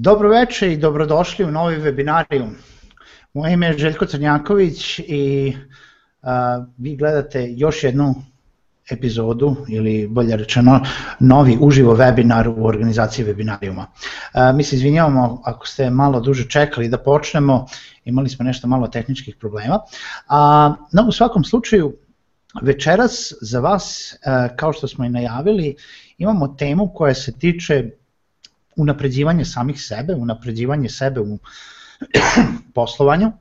Dobro veče i dobrodošli u novi webinarijum. Moje ime je Željko Crnjaković i a, vi gledate još jednu epizodu ili bolje rečeno novi uživo webinar u organizaciji webinarijuma. A, mi se izvinjavamo ako ste malo duže čekali da počnemo, imali smo nešto malo tehničkih problema. A, no, u svakom slučaju, večeras za vas, a, kao što smo i najavili, imamo temu koja se tiče unapređivanje samih sebe, unapređivanje sebe u poslovanju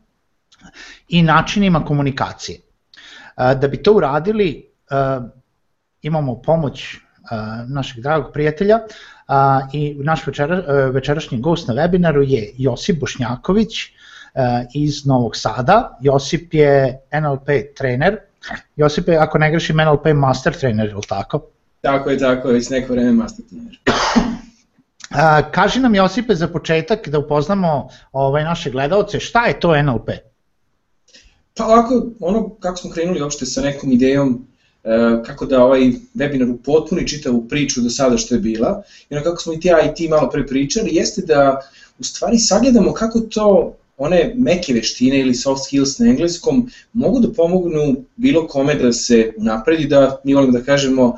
i načinima komunikacije. Da bi to uradili, imamo pomoć našeg dragog prijatelja i naš večera, večerašnji gost na webinaru je Josip Bošnjaković iz Novog Sada. Josip je NLP trener. Josip je, ako ne grešim, NLP master trener, je li tako? Tako je, tako je, već neko vreme master trener. A, kaži nam Josipe za početak da upoznamo ovaj, naše gledalce, šta je to NLP? Pa ovako, ono kako smo krenuli uopšte sa nekom idejom e, kako da ovaj webinar upotpuni čitavu priču do sada što je bila, i ono kako smo i ti ja i ti malo pre pričali, jeste da u stvari sagledamo kako to one meke veštine ili soft skills na engleskom mogu da pomognu bilo kome da se unapredi, da mi volimo da kažemo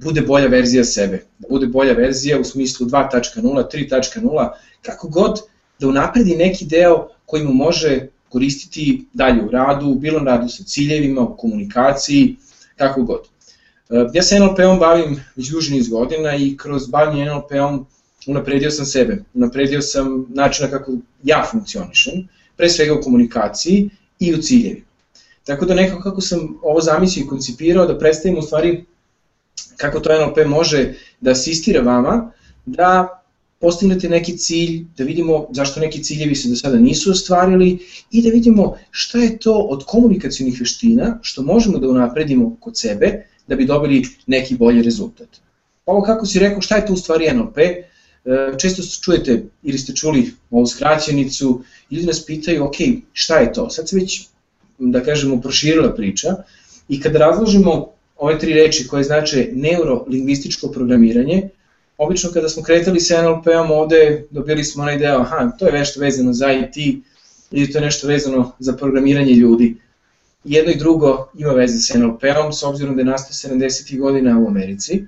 bude bolja verzija sebe, da bude bolja verzija u smislu 2.0, 3.0, kako god da unapredi neki deo koji mu može koristiti dalje u radu, bilo na radu sa ciljevima, u komunikaciji, kako god. E, ja se NLP-om bavim već duži niz godina i kroz bavljanje NLP-om unapredio sam sebe, unapredio sam načina kako ja funkcionišem, pre svega u komunikaciji i u ciljevima. Tako da nekako kako sam ovo zamislio i koncipirao da predstavim u stvari kako to NLP može da asistira vama da postignete neki cilj, da vidimo zašto neki ciljevi se do sada nisu ostvarili i da vidimo šta je to od komunikacijnih veština što možemo da unapredimo kod sebe da bi dobili neki bolji rezultat. Ovo kako si rekao, šta je to u stvari NLP? E, često čujete ili ste čuli ovu skraćenicu ili nas pitaju, ok, šta je to? Sad se već, da kažemo, proširila priča i kada razložimo ove tri reči koje znače neurolingvističko programiranje, obično kada smo kretali sa NLP-om ovde dobili smo onaj deo, aha, to je nešto vezano za IT ili to je nešto vezano za programiranje ljudi. Jedno i drugo ima veze sa NLP-om, s obzirom da je nastao 70. godina u Americi,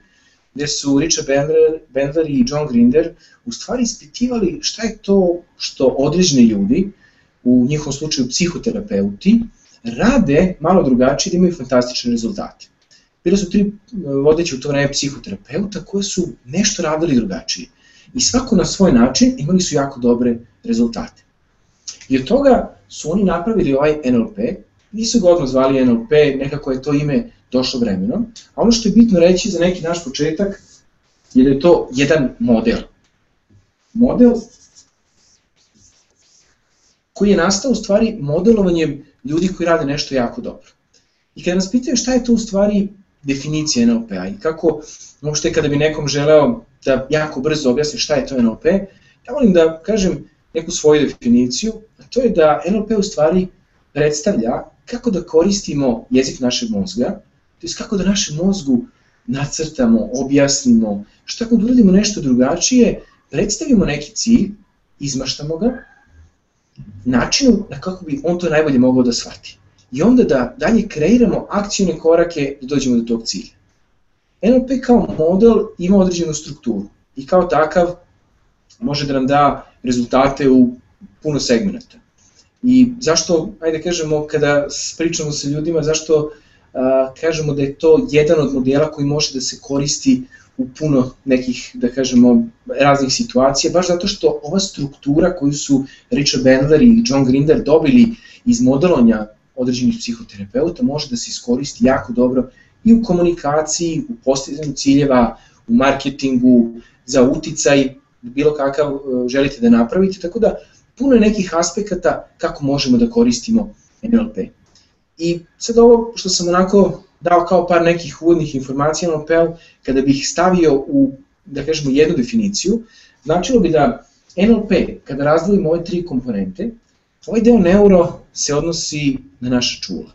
gde su Richard Bandler, Bandler i John Grinder u stvari ispitivali šta je to što određeni ljudi, u njihovom slučaju psihoterapeuti, rade malo drugačije da imaju fantastične rezultate. Bile su tri vodeće u to vreme psihoterapeuta koje su nešto radili drugačije. I svako na svoj način imali su jako dobre rezultate. I od toga su oni napravili ovaj NLP, nisu ga odmah zvali NLP, nekako je to ime došlo vremenom, a ono što je bitno reći za neki naš početak je da je to jedan model. Model koji je nastao u stvari modelovanjem ljudi koji rade nešto jako dobro. I kada nas pitaju šta je to u stvari definicije NLP-a i kako, uopšte kada bi nekom želeo da jako brzo objasni šta je to NLP, ja volim da kažem neku svoju definiciju, a to je da NLP u stvari predstavlja kako da koristimo jezik našeg mozga, to je kako da našem mozgu nacrtamo, objasnimo, šta da uradimo nešto drugačije, predstavimo neki cilj, izmaštamo ga, načinu na kako bi on to najbolje mogao da shvati i onda da dalje kreiramo akcijne korake da dođemo do tog cilja. NLP kao model ima određenu strukturu i kao takav može da nam da rezultate u puno segmenta. I zašto, ajde kažemo, kada pričamo sa ljudima, zašto a, kažemo da je to jedan od modela koji može da se koristi u puno nekih, da kažemo, raznih situacija, baš zato što ova struktura koju su Richard Bandler i John Grinder dobili iz modelovanja određenih psihoterapeuta može da se iskoristi jako dobro i u komunikaciji, u postizanju ciljeva, u marketingu, za uticaj, bilo kakav e, želite da napravite, tako da puno je nekih aspekata kako možemo da koristimo NLP. I sad ovo što sam onako dao kao par nekih uvodnih informacija na NLP-u, kada bih stavio u, da kažemo, jednu definiciju, značilo bi da NLP, kada razdvojimo ove tri komponente, Ovaj deo neuro se odnosi na naše čula.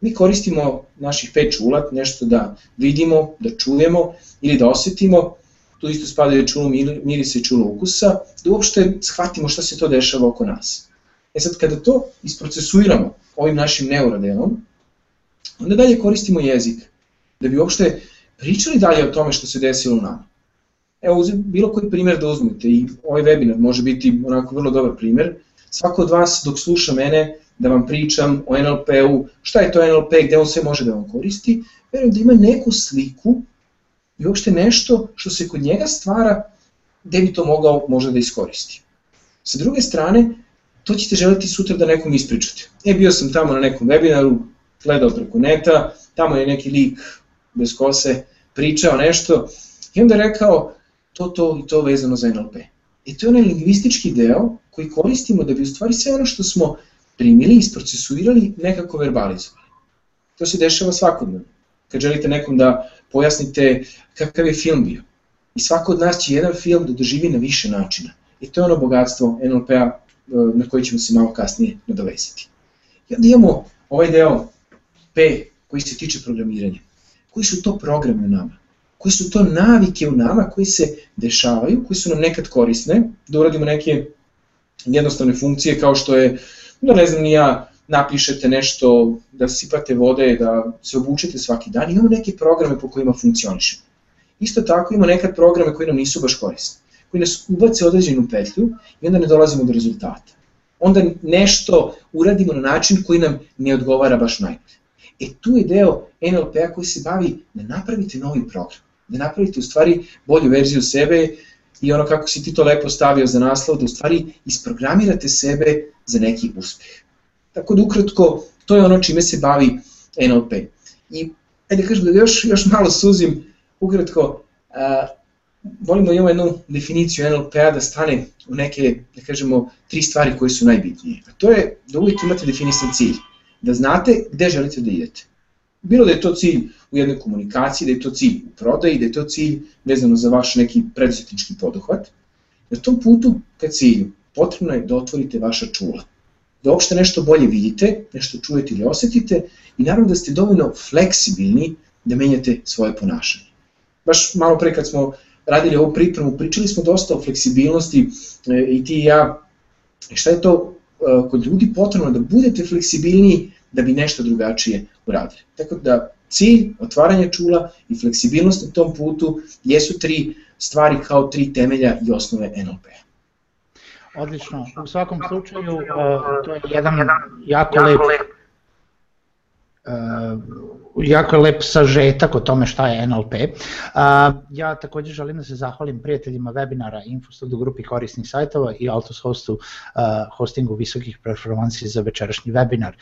Mi koristimo naših pet čula, nešto da vidimo, da čujemo ili da osetimo. tu isto spadaju čulo mirisa i čulo ukusa, da uopšte shvatimo šta se to dešava oko nas. E sad, kada to isprocesuiramo ovim našim neurodelom, onda dalje koristimo jezik, da bi uopšte pričali dalje o tome što se desilo nama. Evo, bilo koji primjer da uzmete i ovaj webinar može biti onako vrlo dobar primjer. Svako od vas dok sluša mene da vam pričam o NLP-u, šta je to NLP, gde on sve može da vam koristi, verujem da ima neku sliku i uopšte nešto što se kod njega stvara gde bi to mogao možda da iskoristi. Sa druge strane, to ćete želiti sutra da nekom ispričate. E, bio sam tamo na nekom webinaru, gledao preko neta, tamo je neki lik bez kose pričao nešto i onda je rekao to, to i to vezano za NLP. I to je onaj lingvistički deo koji koristimo da bi u stvari sve ono što smo primili, isprocesuirali, nekako verbalizovali. To se dešava svakodnevno. Kad želite nekom da pojasnite kakav je film bio. I svako od nas će jedan film da doživi na više načina. I to je ono bogatstvo NLP-a e, na koji ćemo se malo kasnije nadovezati. I onda imamo ovaj deo P koji se tiče programiranja. Koji su to programe u nama? Koji su to navike u nama koji se dešavaju, koji su nam nekad korisne, da uradimo neke jednostavne funkcije kao što je, da ne znam ni ja, napišete nešto, da sipate vode, da se obučete svaki dan, imamo neke programe po kojima funkcionišemo. Isto tako imamo nekad programe koji nam nisu baš korisni, koji nas ubace određenu petlju i onda ne dolazimo do rezultata. Onda nešto uradimo na način koji nam ne odgovara baš najbolje. E tu je deo NLP-a koji se bavi da napravite novi program, da napravite u stvari bolju verziju sebe i ono kako si ti to lepo stavio za naslov, da u stvari isprogramirate sebe za neki uspeh. Tako da ukratko, to je ono čime se bavi NLP. I ajde kažem da još, još malo suzim, ukratko, a, volimo da imamo jednu definiciju NLP-a da stane u neke, da kažemo, tri stvari koje su najbitnije. A to je da uvijek imate definisan cilj, da znate gde želite da idete. Bilo da je to cilj u jednoj komunikaciji, da je to cilj u prodaji, da je to cilj vezano za vaš neki preduzetnički poduhvat. Na tom putu ka cilju potrebno je da otvorite vaša čula da uopšte nešto bolje vidite, nešto čujete ili osetite i naravno da ste dovoljno fleksibilni da menjate svoje ponašanje. Baš malo pre kad smo radili ovu pripremu, pričali smo dosta o fleksibilnosti e, i ti i ja, i šta je to e, kod ljudi potrebno da budete fleksibilniji da bi nešto drugačije uradili. Tako da cilj, otvaranje čula i fleksibilnost na tom putu jesu tri stvari kao tri temelja i osnove NLP-a. Odlično. U svakom slučaju, uh, to je jedan jako lep Uh, jako lep sažetak o tome šta je NLP. Uh, ja takođe želim da se zahvalim prijateljima webinara Infostudu grupi korisnih sajtova i Altos hostu, hostingu visokih performansi za večerašnji webinar.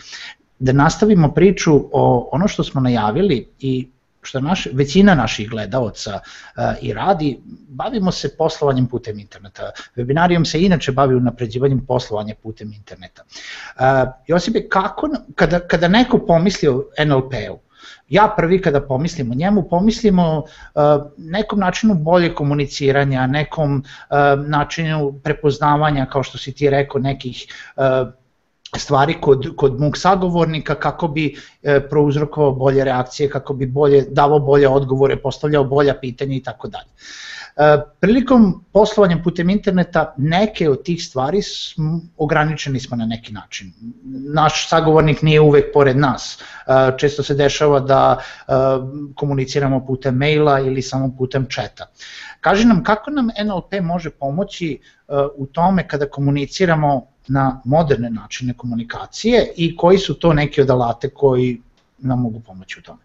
Da nastavimo priču o ono što smo najavili i što naš, većina naših gledalaca uh, i radi, bavimo se poslovanjem putem interneta. Webinarijom se inače bavi unapređivanjem poslovanja putem interneta. Uh, Josipe, kako, kada, kada neko pomisli o NLP-u, ja prvi kada pomislim o njemu, pomislimo uh, nekom načinu bolje komuniciranja, nekom uh, načinu prepoznavanja, kao što si ti rekao, nekih uh, stvari kod, kod mog sagovornika kako bi e, prouzrokovao bolje reakcije, kako bi bolje davao bolje odgovore, postavljao bolja pitanja i tako dalje. E, prilikom poslovanja putem interneta neke od tih stvari smo, ograničeni smo na neki način. Naš sagovornik nije uvek pored nas. E, često se dešava da e, komuniciramo putem maila ili samo putem četa. Kaži nam kako nam NLP može pomoći u tome kada komuniciramo na moderne načine komunikacije i koji su to neki od alate koji nam mogu pomoći u tome?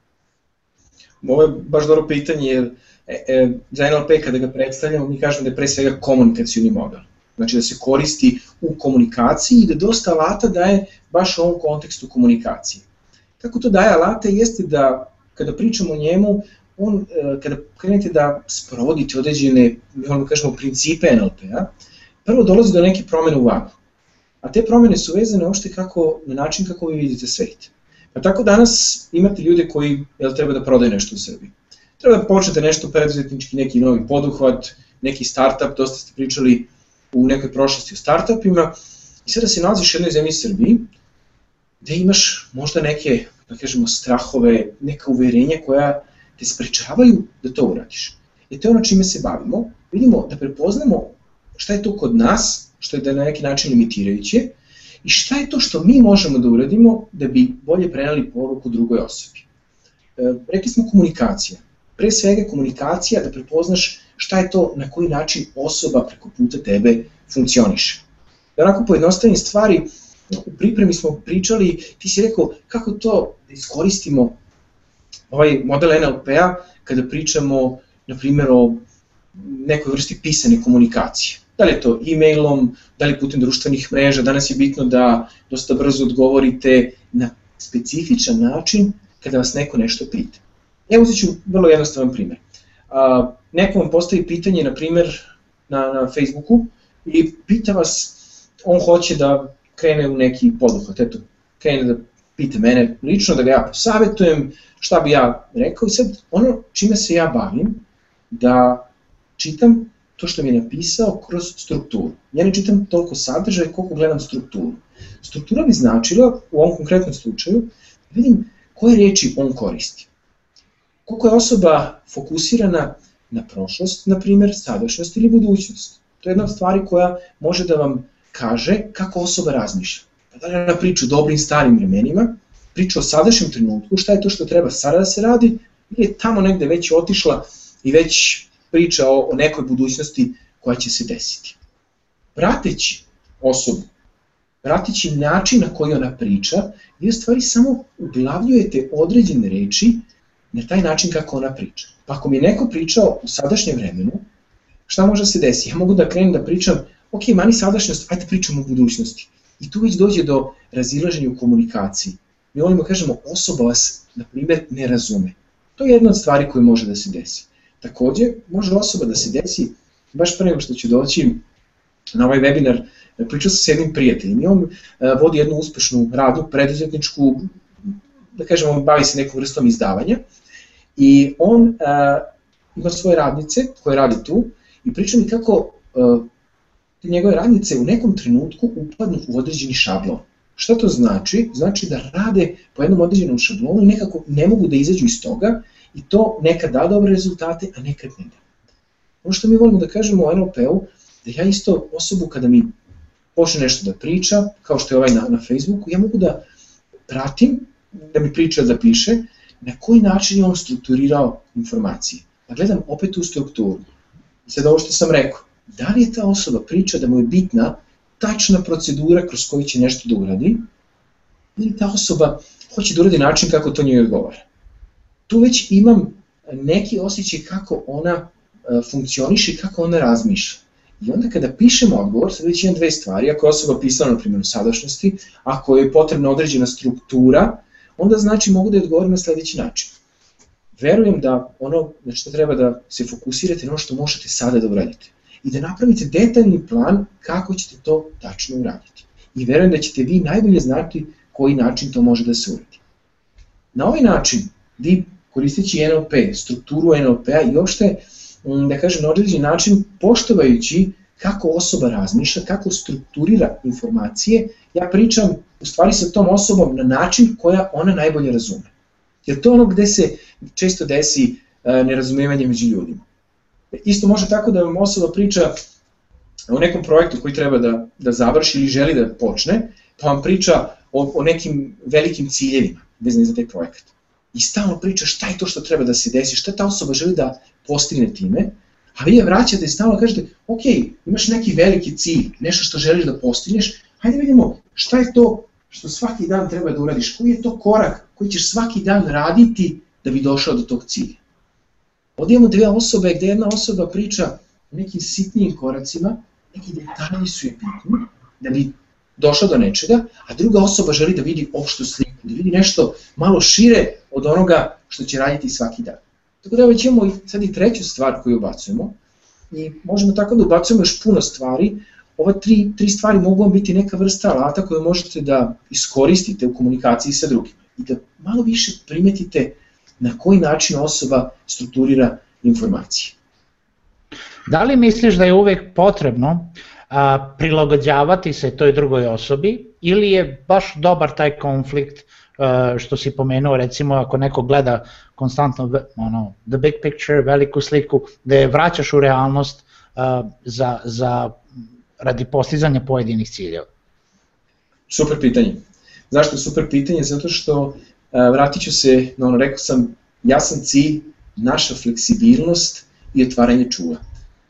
Ovo je baš dobro pitanje jer e, e, za NLP kada ga predstavljamo mi kažemo da je pre svega komunikacijuni model. Znači da se koristi u komunikaciji i da dosta alata daje baš u ovom kontekstu komunikacije. Kako to daje alate jeste da kada pričamo o njemu, on, e, kada krenete da sprovodite određene, mi da kažemo, principe NLP-a, prvo dolazi do neke promene u vama a te promene su vezane uopšte kako, na način kako vi vidite svet. Pa tako danas imate ljude koji jel, treba da prodaju nešto u Srbiji. Treba da počnete nešto preduzetnički, neki novi poduhvat, neki startup, dosta ste pričali u nekoj prošlosti o startupima, i sada se nalaziš u jednoj zemlji Srbiji, gde imaš možda neke, da kažemo, strahove, neka uverenja koja te sprečavaju da to uradiš. I I to je ono čime se bavimo. Vidimo da prepoznamo šta je to kod nas, što je da na neki način limitirajuće, i šta je to što mi možemo da uradimo da bi bolje prenali poruku drugoj osobi. E, rekli smo komunikacija. Pre svega komunikacija da prepoznaš šta je to na koji način osoba preko puta tebe funkcioniše. Da onako pojednostavim stvari, u pripremi smo pričali, ti si rekao kako to da iskoristimo ovaj model NLP-a kada pričamo, na primjer, o nekoj vrsti pisane komunikacije. Da li je to e-mailom, da li putem društvenih mreža, danas je bitno da dosta brzo odgovorite na specifičan način kada vas neko nešto pita. Evo uzet ću vrlo jednostavan primjer. A, neko vam postavi pitanje, na primjer, na, na Facebooku i pita vas, on hoće da krene u neki poduhvat, eto, krene da pita mene lično, da ga ja posavetujem, šta bi ja rekao i sad ono čime se ja bavim, da čitam to što mi je napisao kroz strukturu. Ja ne čitam toliko sadržaje koliko gledam strukturu. Struktura bi značila, u ovom konkretnom slučaju, da vidim koje reči on koristi. Koliko je osoba fokusirana na prošlost, na primjer, sadašnjost ili budućnost. To je jedna od stvari koja može da vam kaže kako osoba razmišlja. Pa da li ona priča o dobrim starim vremenima, priča o sadašnjem trenutku, šta je to što treba sada da se radi, ili je tamo negde već otišla i već priča o, o nekoj budućnosti koja će se desiti. Prateći osobu, prateći način na koji ona priča, vi u stvari samo uglavljujete određene reči na taj način kako ona priča. Pa ako mi je neko pričao u sadašnjem vremenu, šta može se desi? Ja mogu da krenem da pričam, ok, mani sadašnjost, ajde pričamo o budućnosti. I tu već dođe do razilaženja u komunikaciji. Mi volimo da kažemo, osoba vas, na primjer, ne razume. To je jedna od stvari koje može da se desi. Takođe, može osoba da se desi, baš pre nego što ću doći na ovaj webinar, pričao sam s jednim prijateljem i on uh, vodi jednu uspešnu radnu, preduzetničku, da kažemo, bavi se nekom vrstom izdavanja i on uh, ima svoje radnice koje radi tu i priča mi kako uh, njegove radnice u nekom trenutku upadnu u određeni šablon. Šta to znači? Znači da rade po jednom određenom šablonu i nekako ne mogu da izađu iz toga i to nekad da dobre rezultate, a nekad ne da. Ono što mi volimo da kažemo o NLP-u, da ja isto osobu kada mi počne nešto da priča, kao što je ovaj na, na Facebooku, ja mogu da pratim, da mi priča, da piše, na koji način je on strukturirao informacije. Da gledam opet u strukturu. I sad ovo što sam rekao, da li je ta osoba priča da mu je bitna tačna procedura kroz koju će nešto da uradi, ili ta osoba hoće da uradi način kako to njoj odgovara. Tu već imam neki osjećaj kako ona e, funkcioniše i kako ona razmišlja. I onda kada pišem odgovor, sad već imam dve stvari, ako je osoba pisala na primjer u sadašnjosti, ako je potrebna određena struktura, onda znači mogu da je odgovorim na sledeći način. Verujem da ono na što treba da se fokusirate na ono što možete sada da uradite i da napravite detaljni plan kako ćete to tačno uraditi. I verujem da ćete vi najbolje znati koji način to može da se uradi. Na ovaj način vi koristeći NLP, strukturu NLP-a i uopšte, mm, da kažem, na određen način poštovajući kako osoba razmišlja, kako strukturira informacije, ja pričam u stvari sa tom osobom na način koja ona najbolje razume. Jer to ono gde se često desi e, nerazumevanje među ljudima. Isto može tako da vam osoba priča o nekom projektu koji treba da, da završi ili želi da počne, pa vam priča o, o nekim velikim ciljevima vezani za taj projekat. I stalno priča šta je to što treba da se desi, šta ta osoba želi da postigne time, a vi je vraćate i stalno kažete, ok, imaš neki veliki cilj, nešto što želiš da postigneš, hajde vidimo šta je to što svaki dan treba da uradiš, koji je to korak koji ćeš svaki dan raditi da bi došao do tog cilja. Ovdje imamo dve osobe gde jedna osoba priča o nekim sitnijim koracima, neki detalji su je bitni, da bi došla do nečega, a druga osoba želi da vidi opštu sliku, da vidi nešto malo šire od onoga što će raditi svaki dan. Tako da već imamo sad i treću stvar koju ubacujemo i možemo tako da ubacujemo još puno stvari. Ova tri, tri stvari mogu vam biti neka vrsta alata koju možete da iskoristite u komunikaciji sa drugima i da malo više primetite na koji način osoba strukturira informacije. Da li misliš da je uvek potrebno a, prilagođavati se toj drugoj osobi ili je baš dobar taj konflikt što si pomenuo, recimo ako neko gleda konstantno ono, the big picture, veliku sliku, da je vraćaš u realnost za, za radi postizanja pojedinih ciljeva? Super pitanje. Zašto je super pitanje? Zato što vratit ću se, no, ono, rekao sam, jasan cilj, naša fleksibilnost i otvaranje čula.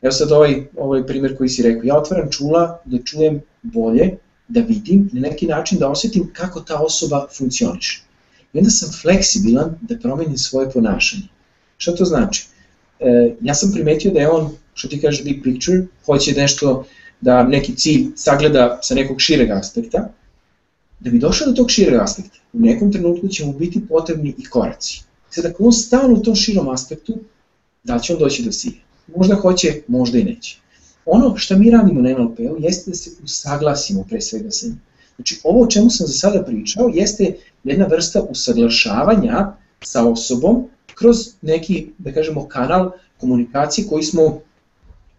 Evo sad ovaj, ovaj primjer koji si rekao, ja otvaram čula da čujem bolje, da vidim, na neki način da osetim kako ta osoba funkcioniše. I onda sam fleksibilan da promenim svoje ponašanje. Šta to znači? E, ja sam primetio da je on, što ti kaže big picture, hoće nešto da neki cilj sagleda sa nekog šireg aspekta, da bi došao do tog šireg aspekta, u nekom trenutku će mu biti potrebni i koraci. Sad ako on stane u tom širom aspektu, da će on doći do cilja? Možda hoće, možda i neće. Ono što mi radimo na NLP-u jeste da se usaglasimo pre svega sa njim. Znači, ovo o čemu sam za sada pričao jeste jedna vrsta usaglašavanja sa osobom kroz neki, da kažemo, kanal komunikacije koji smo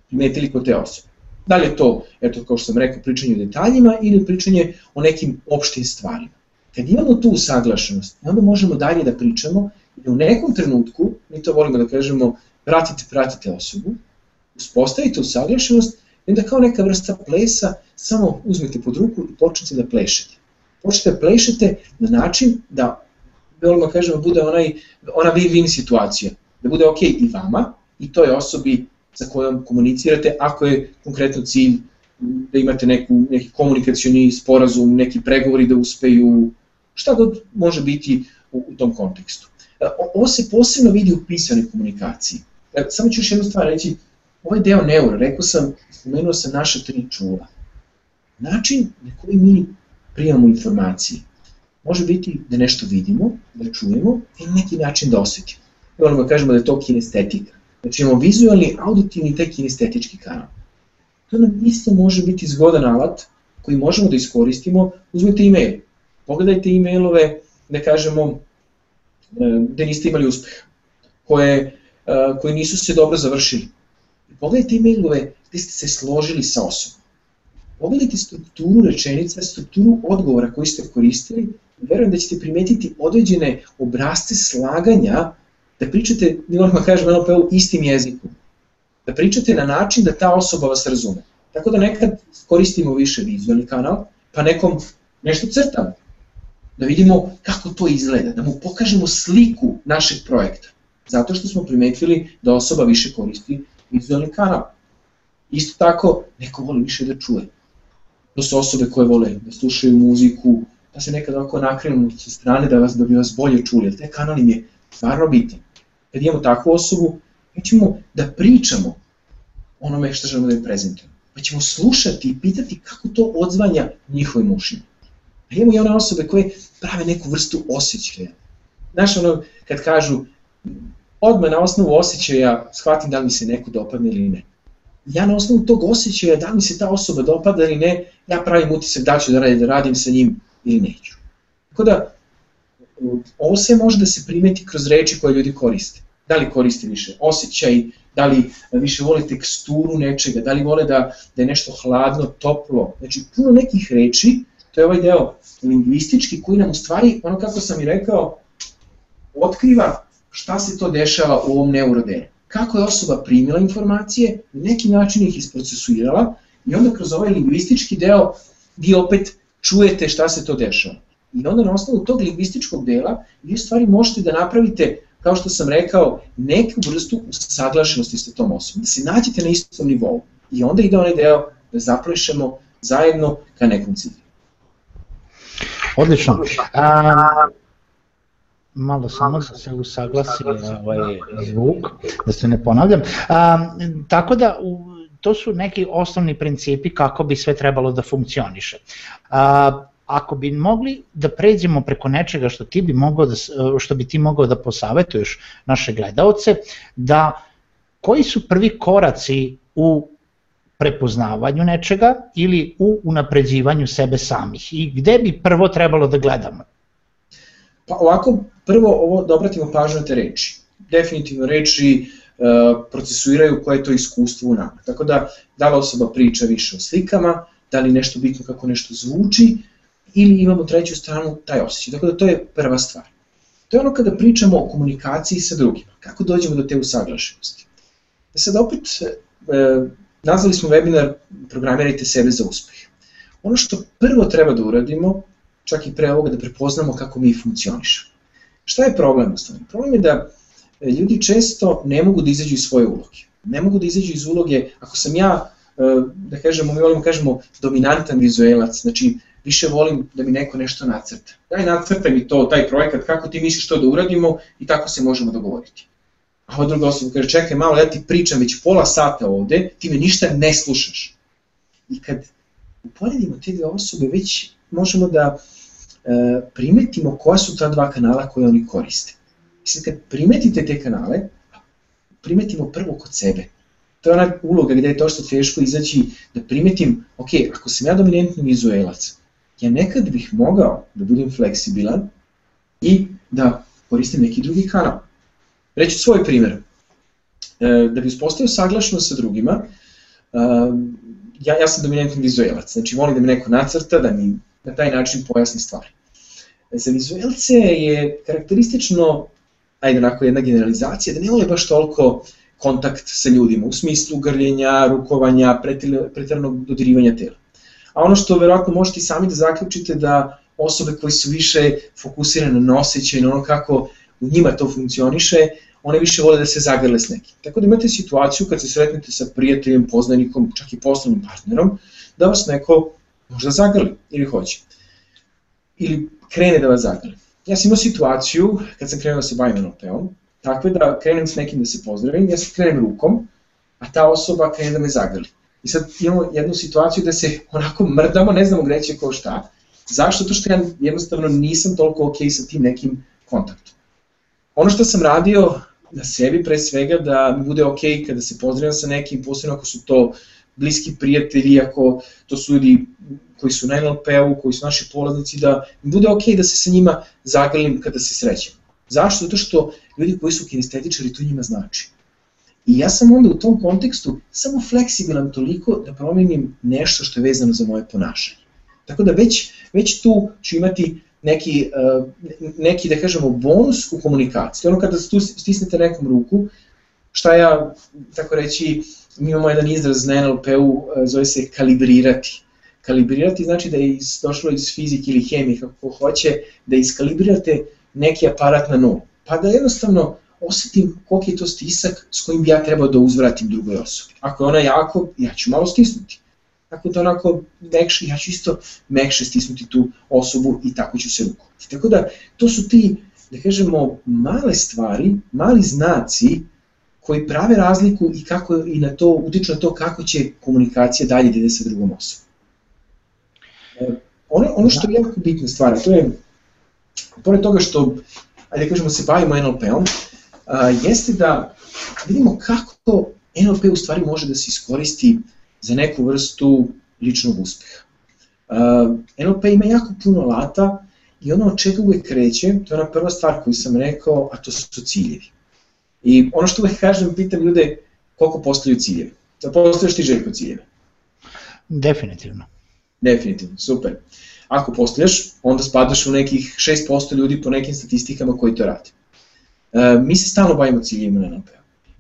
primetili kod te osobe. Da li je to, eto, kao što sam rekao, pričanje o detaljima ili pričanje o nekim opštim stvarima. Kad imamo tu usaglašenost, onda možemo dalje da pričamo i u nekom trenutku, mi to volimo da kažemo, pratite, pratite osobu, uspostavite usaglašenost i onda kao neka vrsta plesa samo uzmete pod ruku i počnete da plešete. Počnete da plešete na način da, da kažemo, bude onaj, ona win-win situacija, da bude ok i vama i toj osobi sa kojom komunicirate, ako je konkretno cilj da imate neku, neki komunikacioni sporazum, neki pregovori da uspeju, šta god može biti u, u tom kontekstu. E, ovo se posebno vidi u pisanoj komunikaciji. E, samo ću još jednu stvar reći, ovaj deo neura, rekao sam, spomenuo sam naša tri čula. Način na koji mi primamo informacije može biti da nešto vidimo, da čujemo i neki način da osetimo. Volimo da kažemo da je to kinestetika. Znači imamo vizualni, auditivni i taj kinestetički kanal. To nam isto može biti zgodan alat koji možemo da iskoristimo. Uzmite e-mail, pogledajte e-mailove, da kažemo, da niste imali uspeha, koje, koji nisu se dobro završili. Pogledajte e-mailove gde ste se složili sa osobom. Pogledajte strukturu rečenica, strukturu odgovora koji ste koristili verujem da ćete primetiti određene obrazce slaganja da pričate, moramo da kažemo NLP-u, istim jezikom. Da pričate na način da ta osoba vas razume. Tako da nekad koristimo više vizualni kanal, pa nekom nešto crtamo. Da vidimo kako to izgleda, da mu pokažemo sliku našeg projekta. Zato što smo primetili da osoba više koristi vizualni kanal. Isto tako, neko voli više da čuje. To su osobe koje vole da slušaju muziku, da se nekad ovako nakrenu sa strane da, vas, da bi vas bolje čuli, jer taj kanal im je stvarno bitan. Kad imamo takvu osobu, mi ćemo da pričamo onome što želimo da je prezentujemo. Pa ćemo slušati i pitati kako to odzvanja njihovim ušima. A imamo i one osobe koje prave neku vrstu osjećaja. Znaš, ono, kad kažu, odmah na osnovu osjećaja shvatim da li mi se neko dopadne ili ne. Ja na osnovu tog osjećaja da li mi se ta osoba dopada ili ne, ja pravim utisak da ću da radim, da radim sa njim ili neću. Tako da, ovo sve može da se primeti kroz reči koje ljudi koriste. Da li koriste više osjećaj, da li više vole teksturu nečega, da li vole da, da je nešto hladno, toplo. Znači, puno nekih reči, to je ovaj deo lingvistički koji nam u stvari, ono kako sam i rekao, otkriva šta se to dešava u ovom neurodelu. Kako je osoba primila informacije, na neki način ih isprocesuirala i onda kroz ovaj lingvistički deo vi opet čujete šta se to dešava. I onda na osnovu tog lingvističkog dela vi u stvari možete da napravite, kao što sam rekao, neku vrstu usaglašenosti sa tom osobom, da se nađete na istom nivou. I onda ide onaj deo da zaplešemo zajedno ka nekom cilju. Odlično. A, malo samo da se usaglasi ovaj zvuk, da se ne ponavljam. A, tako da, u, to su neki osnovni principi kako bi sve trebalo da funkcioniše. A, ako bi mogli da pređemo preko nečega što ti bi mogao da što bi ti mogao da posavetuješ naše gledaoce da koji su prvi koraci u prepoznavanju nečega ili u unapređivanju sebe samih i gde bi prvo trebalo da gledamo? Pa ovako, prvo ovo da obratimo pažnju na te reči. Definitivno reči e, procesuiraju koje je to iskustvo u nama. Tako da, da li osoba priča više o slikama, da li nešto bitno kako nešto zvuči, ili imamo treću stranu, taj osjećaj. Tako da to je prva stvar. To je ono kada pričamo o komunikaciji sa drugima, kako dođemo do te usaglašenosti. E sad opet, e, nazvali smo webinar Programirajte sebe za uspeh. Ono što prvo treba da uradimo, čak i pre ovoga da prepoznamo kako mi funkcionišemo. Šta je problem? Problem je da e, ljudi često ne mogu da izađu iz svoje uloge. Ne mogu da izađu iz uloge, ako sam ja, e, da kažemo, mi volimo kažemo dominantan vizuelac, znači više volim da mi neko nešto nacrta. Daj nacrtaj mi to, taj projekat, kako ti misliš to da uradimo i tako se možemo dogovoriti. A ova druga osoba kaže, čekaj malo, ja ti pričam već pola sata ovde, ti me ništa ne slušaš. I kad uporedimo te dve osobe, već možemo da primetimo koja su ta dva kanala koje oni koriste. I sad kad primetite te kanale, primetimo prvo kod sebe. To je ona uloga gde je to što teško izaći da primetim, ok, ako sam ja dominantni vizuelac, ja nekad bih mogao da budem fleksibilan i da koristim neki drugi kanal. Reći svoj primjer. E, da bi uspostavio saglašenost sa drugima, e, ja, ja sam dominantni vizuelac, znači volim da mi neko nacrta, da mi na taj način pojasni stvari. Za vizuelce je karakteristično, ajde onako jedna generalizacija, da ne vole baš toliko kontakt sa ljudima, u smislu grljenja, rukovanja, pretiranog dodirivanja tela. A ono što verovatno možete i sami da zaključite da osobe koje su više fokusirane na osjećaj, na ono kako u njima to funkcioniše, one više vole da se zagrle s nekim. Tako da imate situaciju kad se sretnete sa prijateljem, poznanikom, čak i poslovnim partnerom, da vas neko možda zagrli ili hoće. Ili krene da vas zagrli. Ja sam imao situaciju kad sam krenuo da se bavim NLP-om, takve da krenem s nekim da se pozdravim, ja se krenem rukom, a ta osoba krene da me zagrli. I sad imamo jednu situaciju da se onako mrdamo, ne znamo gde će ko šta. Zašto? To što ja jednostavno nisam toliko ok sa tim nekim kontaktom. Ono što sam radio na sebi pre svega da mi bude ok kada se pozdravljam sa nekim, posebno ako su to bliski prijatelji, ako to su ljudi koji su na NLP-u, koji su naši polaznici, da mi bude ok da se sa njima zagrlim kada se srećem. Zašto? Zato što ljudi koji su kinestetičari to njima znači. I ja sam onda u tom kontekstu samo fleksibilan toliko da promenim nešto što je vezano za moje ponašanje. Tako da već, već tu ću imati neki, uh, neki, da kažemo, bonus u komunikaciji. Ono kada stisnete nekom ruku, šta ja, tako reći, mi imamo jedan izraz na NLP-u, uh, zove se kalibrirati. Kalibrirati znači da je iz, došlo iz fizike ili hemije, kako hoće, da iskalibrirate neki aparat na nulu. Pa da jednostavno osetim koliki je to stisak s kojim bi ja trebao da uzvratim drugoj osobi. Ako je ona jako, ja ću malo stisnuti. Tako da onako mekše, ja ću isto mekše stisnuti tu osobu i tako ću se rukovati. Tako da to su ti, da kažemo, male stvari, mali znaci koji prave razliku i kako i na to utiču na to kako će komunikacija dalje da ide sa drugom osobom. Ono, ono što je jako bitna stvar, to je, pored toga što, ajde da kažemo, se bavimo NLP-om, jeste da vidimo kako NLP u stvari može da se iskoristi za neku vrstu ličnog uspeha. NLP ima jako puno alata i ono od čega uvek kreće, to je ona prva stvar koju sam rekao, a to su ciljevi. I ono što uvek kažem, pitam ljude koliko postavljaju ciljevi. Da postavljaš ti željko ciljeve? Definitivno. Definitivno, super. Ako postavljaš, onda spadaš u nekih 6% ljudi po nekim statistikama koji to rade. Uh, mi se stalno bavimo ciljevima na NLP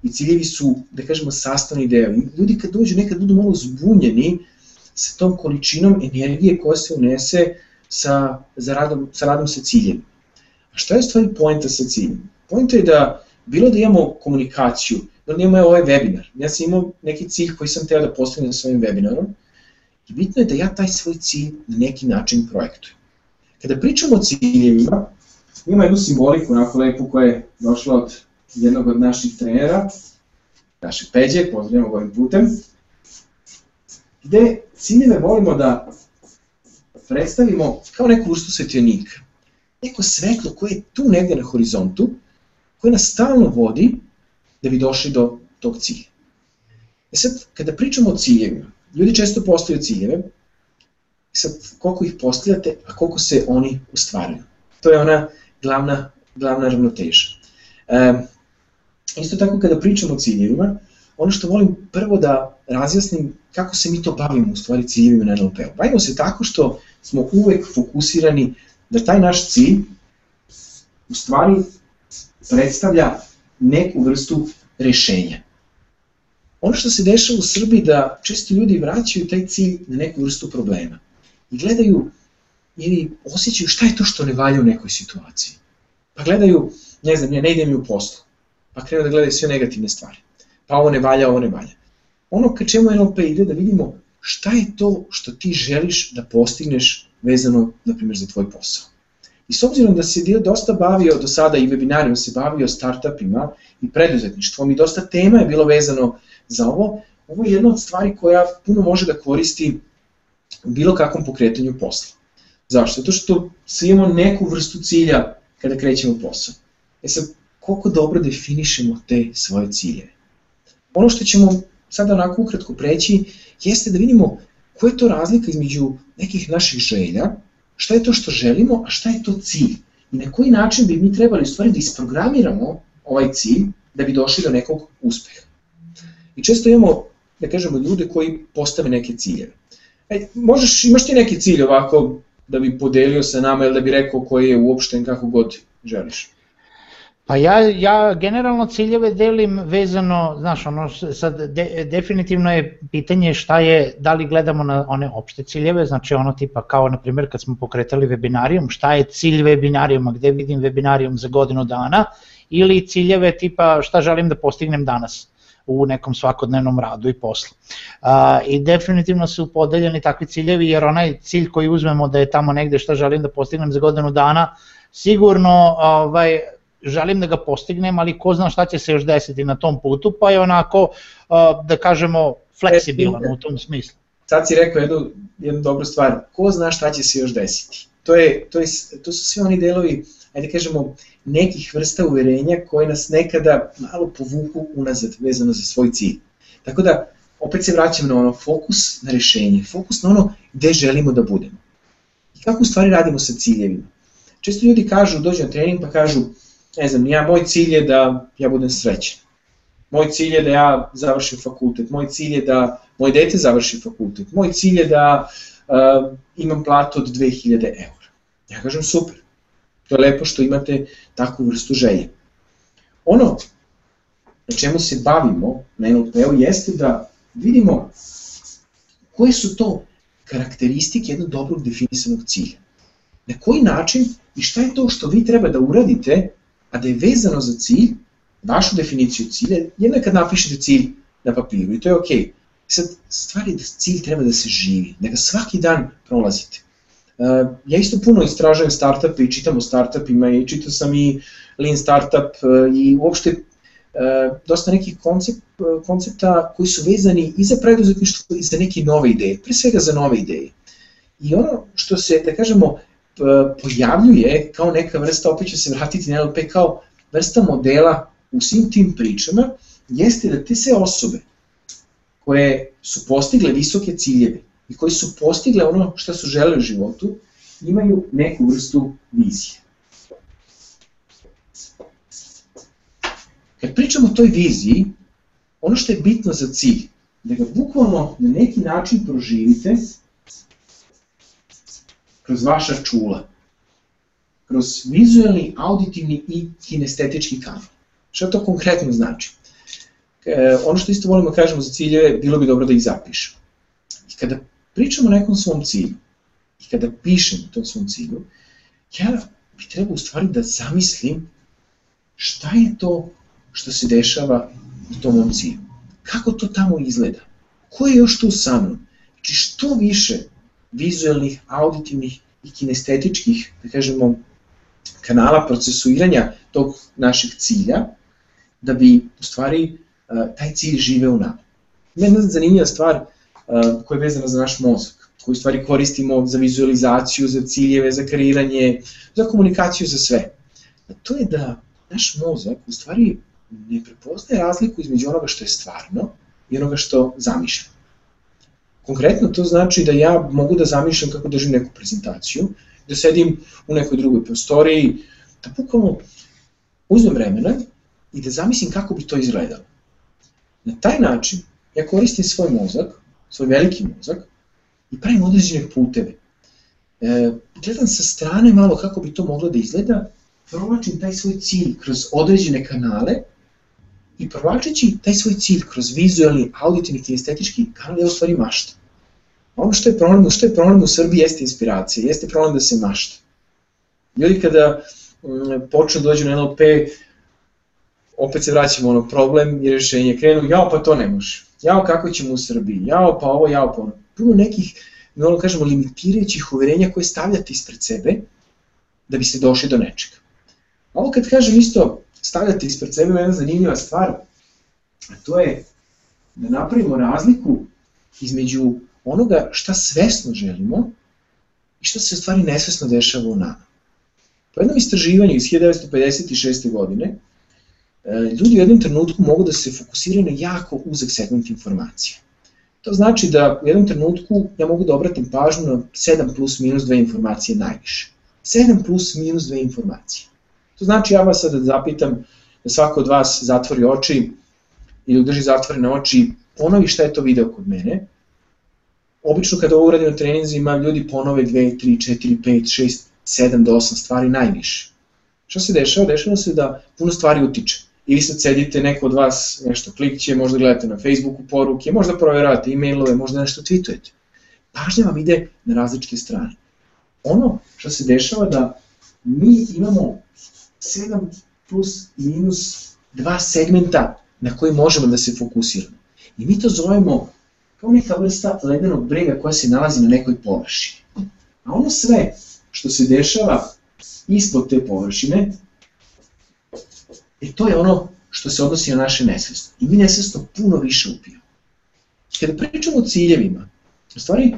i ciljevi su, da kažemo, sastavni deo. Ljudi kad dođu nekad budu malo zbunjeni sa tom količinom energije koja se unese sa, za radom, sa radom sa ciljem. A šta je stvari poenta sa ciljem? Poenta je da bilo da imamo komunikaciju, da imamo ovaj webinar. Ja sam imao neki cilj koji sam teo da postavim na svojim webinarom bitno je da ja taj svoj cilj na neki način projektujem. Kada pričamo o ciljevima, ima jednu simboliku onako lepu koja je došla od jednog od naših trenera, naše Peđe, pozdravljamo ovim putem, gde ciljeve volimo da predstavimo kao neku vrstu svetionika. Neko svetlo koje je tu negde na horizontu, koje nas stalno vodi da bi došli do tog cilja. E sad, kada pričamo o ciljevima, ljudi često postavljaju ciljeve, sad, koliko ih postavljate, a koliko se oni ostvaruju. To je ona glavna, glavna ravnoteža. E, Isto tako kada pričamo o ciljevima, ono što volim prvo da razjasnim kako se mi to bavimo u stvari ciljevima na NLP-u. Bavimo se tako što smo uvek fokusirani da taj naš cilj u stvari predstavlja neku vrstu rešenja. Ono što se dešava u Srbiji da često ljudi vraćaju taj cilj na neku vrstu problema i gledaju ili osjećaju šta je to što ne valja u nekoj situaciji. Pa gledaju, ne znam, ne, ne ide mi u poslu, pa krenu da gledaju sve negativne stvari. Pa ovo ne valja, ovo ne valja. Ono ka čemu NLP ide da vidimo šta je to što ti želiš da postigneš vezano, na primjer, za tvoj posao. I s obzirom da se dio dosta bavio do sada i webinarijom se bavio startupima i preduzetništvom i dosta tema je bilo vezano za ovo, ovo je jedna od stvari koja puno može da koristi u bilo kakvom pokretanju posla. Zašto? Zato što svi imamo neku vrstu cilja kada krećemo posao. E sad, koliko dobro definišemo te svoje ciljeve? Ono što ćemo sada onako ukratko preći jeste da vidimo koja je to razlika između nekih naših želja, šta je to što želimo, a šta je to cilj. I na koji način bi mi trebali u stvari da isprogramiramo ovaj cilj da bi došli do nekog uspeha. I često imamo, da kažemo, ljude koji postave neke ciljeve. E, možeš, imaš ti neki cilj ovako da bi podelio sa nama ili da bi rekao koji je uopšten kako god želiš? Pa ja, ja generalno ciljeve delim vezano, znaš, ono, sad de, definitivno je pitanje šta je, da li gledamo na one opšte ciljeve, znači ono tipa kao na primjer kad smo pokretali webinarijum, šta je cilj webinarijuma, gde vidim webinarijum za godinu dana, ili ciljeve tipa šta želim da postignem danas u nekom svakodnevnom radu i poslu. I definitivno su podeljeni takvi ciljevi jer onaj cilj koji uzmemo da je tamo negde šta želim da postignem za godinu dana, sigurno ovaj, želim da ga postignem, ali ko zna šta će se još desiti na tom putu, pa je onako, da kažemo, fleksibilan u tom smislu. Sad si rekao jednu, jednu dobru stvar, ko zna šta će se još desiti. To, je, to, je, to su svi oni delovi, ajde kažemo, nekih vrsta uverenja koje nas nekada malo povuku unazad vezano za svoj cilj. Tako da, opet se vraćam na ono fokus na rešenje, fokus na ono gde želimo da budemo. I kako u stvari radimo sa ciljevima. Često ljudi kažu, dođu na trening pa kažu, ne znam, ja, moj cilj je da ja budem srećen. Moj cilj je da ja završim fakultet, moj cilj je da moj dete završi fakultet, moj cilj je da uh, imam platu od 2000 eura. Ja kažem super, to je lepo što imate takvu vrstu želje. Ono na čemu se bavimo na NLP-u jeste da vidimo koje su to karakteristike jednog dobrog definisanog cilja. Na koji način i šta je to što vi treba da uradite a da je vezano za cilj, vašu definiciju cilja, jedno je kad napišete cilj na papiru i to je okej. Okay. Sad, stvari da cilj treba da se živi, da ga svaki dan prolazite. Uh, ja isto puno istražujem startupe i čitam o startupima i čitao sam i Lean Startup uh, i uopšte uh, dosta nekih koncept, koncepta koji su vezani i za preduzetništvo i za neke nove ideje, pre svega za nove ideje. I ono što se, da kažemo, pojavljuje kao neka vrsta, opet se vratiti na NLP, kao vrsta modela u svim tim pričama, jeste da te sve osobe koje su postigle visoke ciljeve i koji su postigle ono što su žele u životu, imaju neku vrstu vizije. Kad pričamo o toj viziji, ono što je bitno za cilj, da ga bukvalno na neki način proživite kroz vaša čula, kroz vizualni, auditivni i kinestetički kanal. Šta to konkretno znači? E, ono što isto volimo da kažemo za ciljeve, bilo bi dobro da ih zapišemo. I kada pričamo o nekom svom cilju, i kada pišem o tom svom cilju, ja bi trebao u stvari da zamislim šta je to što se dešava u tom mom cilju. Kako to tamo izgleda? Ko je još tu sa mnom? Znači što više vizualnih, auditivnih i kinestetičkih, da kažemo, kanala procesuiranja tog našeg cilja, da bi u stvari taj cilj žive u nama. Jedna zanimljiva stvar koja je vezana za naš mozak, koju stvari koristimo za vizualizaciju, za ciljeve, za kreiranje, za komunikaciju, za sve. A to je da naš mozak u stvari ne prepoznaje razliku između onoga što je stvarno i onoga što zamišljamo. Konkretno to znači da ja mogu da zamišljam kako držim neku prezentaciju, da sedim u nekoj drugoj prostoriji, da bukvalno uzmem vremena i da zamislim kako bi to izgledalo. Na taj način ja koristim svoj mozak, svoj veliki mozak i pravim određene puteve. e, gledam sa strane malo kako bi to moglo da izgleda, provlačim taj svoj cilj kroz određene kanale i provlačeći taj svoj cilj kroz vizualni, auditivni i estetički kanal je u stvari mašta. Ono što je problem, što je problem u Srbiji jeste inspiracija, jeste problem da se mašta. Ljudi kada mm, počnu da dođu na NLP, opet se vraćamo ono problem i rešenje, krenu, jao pa to ne može, jao kako ćemo u Srbiji, jao pa ovo, jao pa ono. Puno nekih, ono kažemo, limitirajućih uverenja koje stavljate ispred sebe da biste došli do nečega. Ovo kad kažem isto, stavljate ispred sebe jedna zanimljiva stvar, a to je da napravimo razliku između onoga šta svesno želimo i šta se u stvari nesvesno dešava u nama. Po jednom istraživanju iz 1956. godine, ljudi u jednom trenutku mogu da se fokusiraju na jako uzak segment informacije. To znači da u jednom trenutku ja mogu da obratim pažnju na 7 plus minus 2 informacije najviše. 7 plus minus 2 informacije. To znači ja vas sada zapitam da svako od vas zatvori oči ili drži zatvorene oči, ponovi šta je to video kod mene. Obično kada ovo uradim na treninzima, ljudi ponove 2, 3, 4, 5, 6, 7 do 8 stvari najviše. Šta se dešava? Dešava se da puno stvari utiče. I vi sad sedite, neko od vas nešto klikće, možda gledate na Facebooku poruke, možda proveravate e-mailove, možda nešto tweetujete. Pažnja vam ide na različite strane. Ono što se dešava da mi imamo 7 plus minus dva segmenta na koji možemo da se fokusiramo. I mi to zovemo kao neka vrsta ledenog brega koja se nalazi na nekoj površini. A ono sve što se dešava ispod te površine, e to je ono što se odnosi na naše nesvestno. I mi nesvestno puno više upijemo. Kada pričamo o ciljevima, u stvari,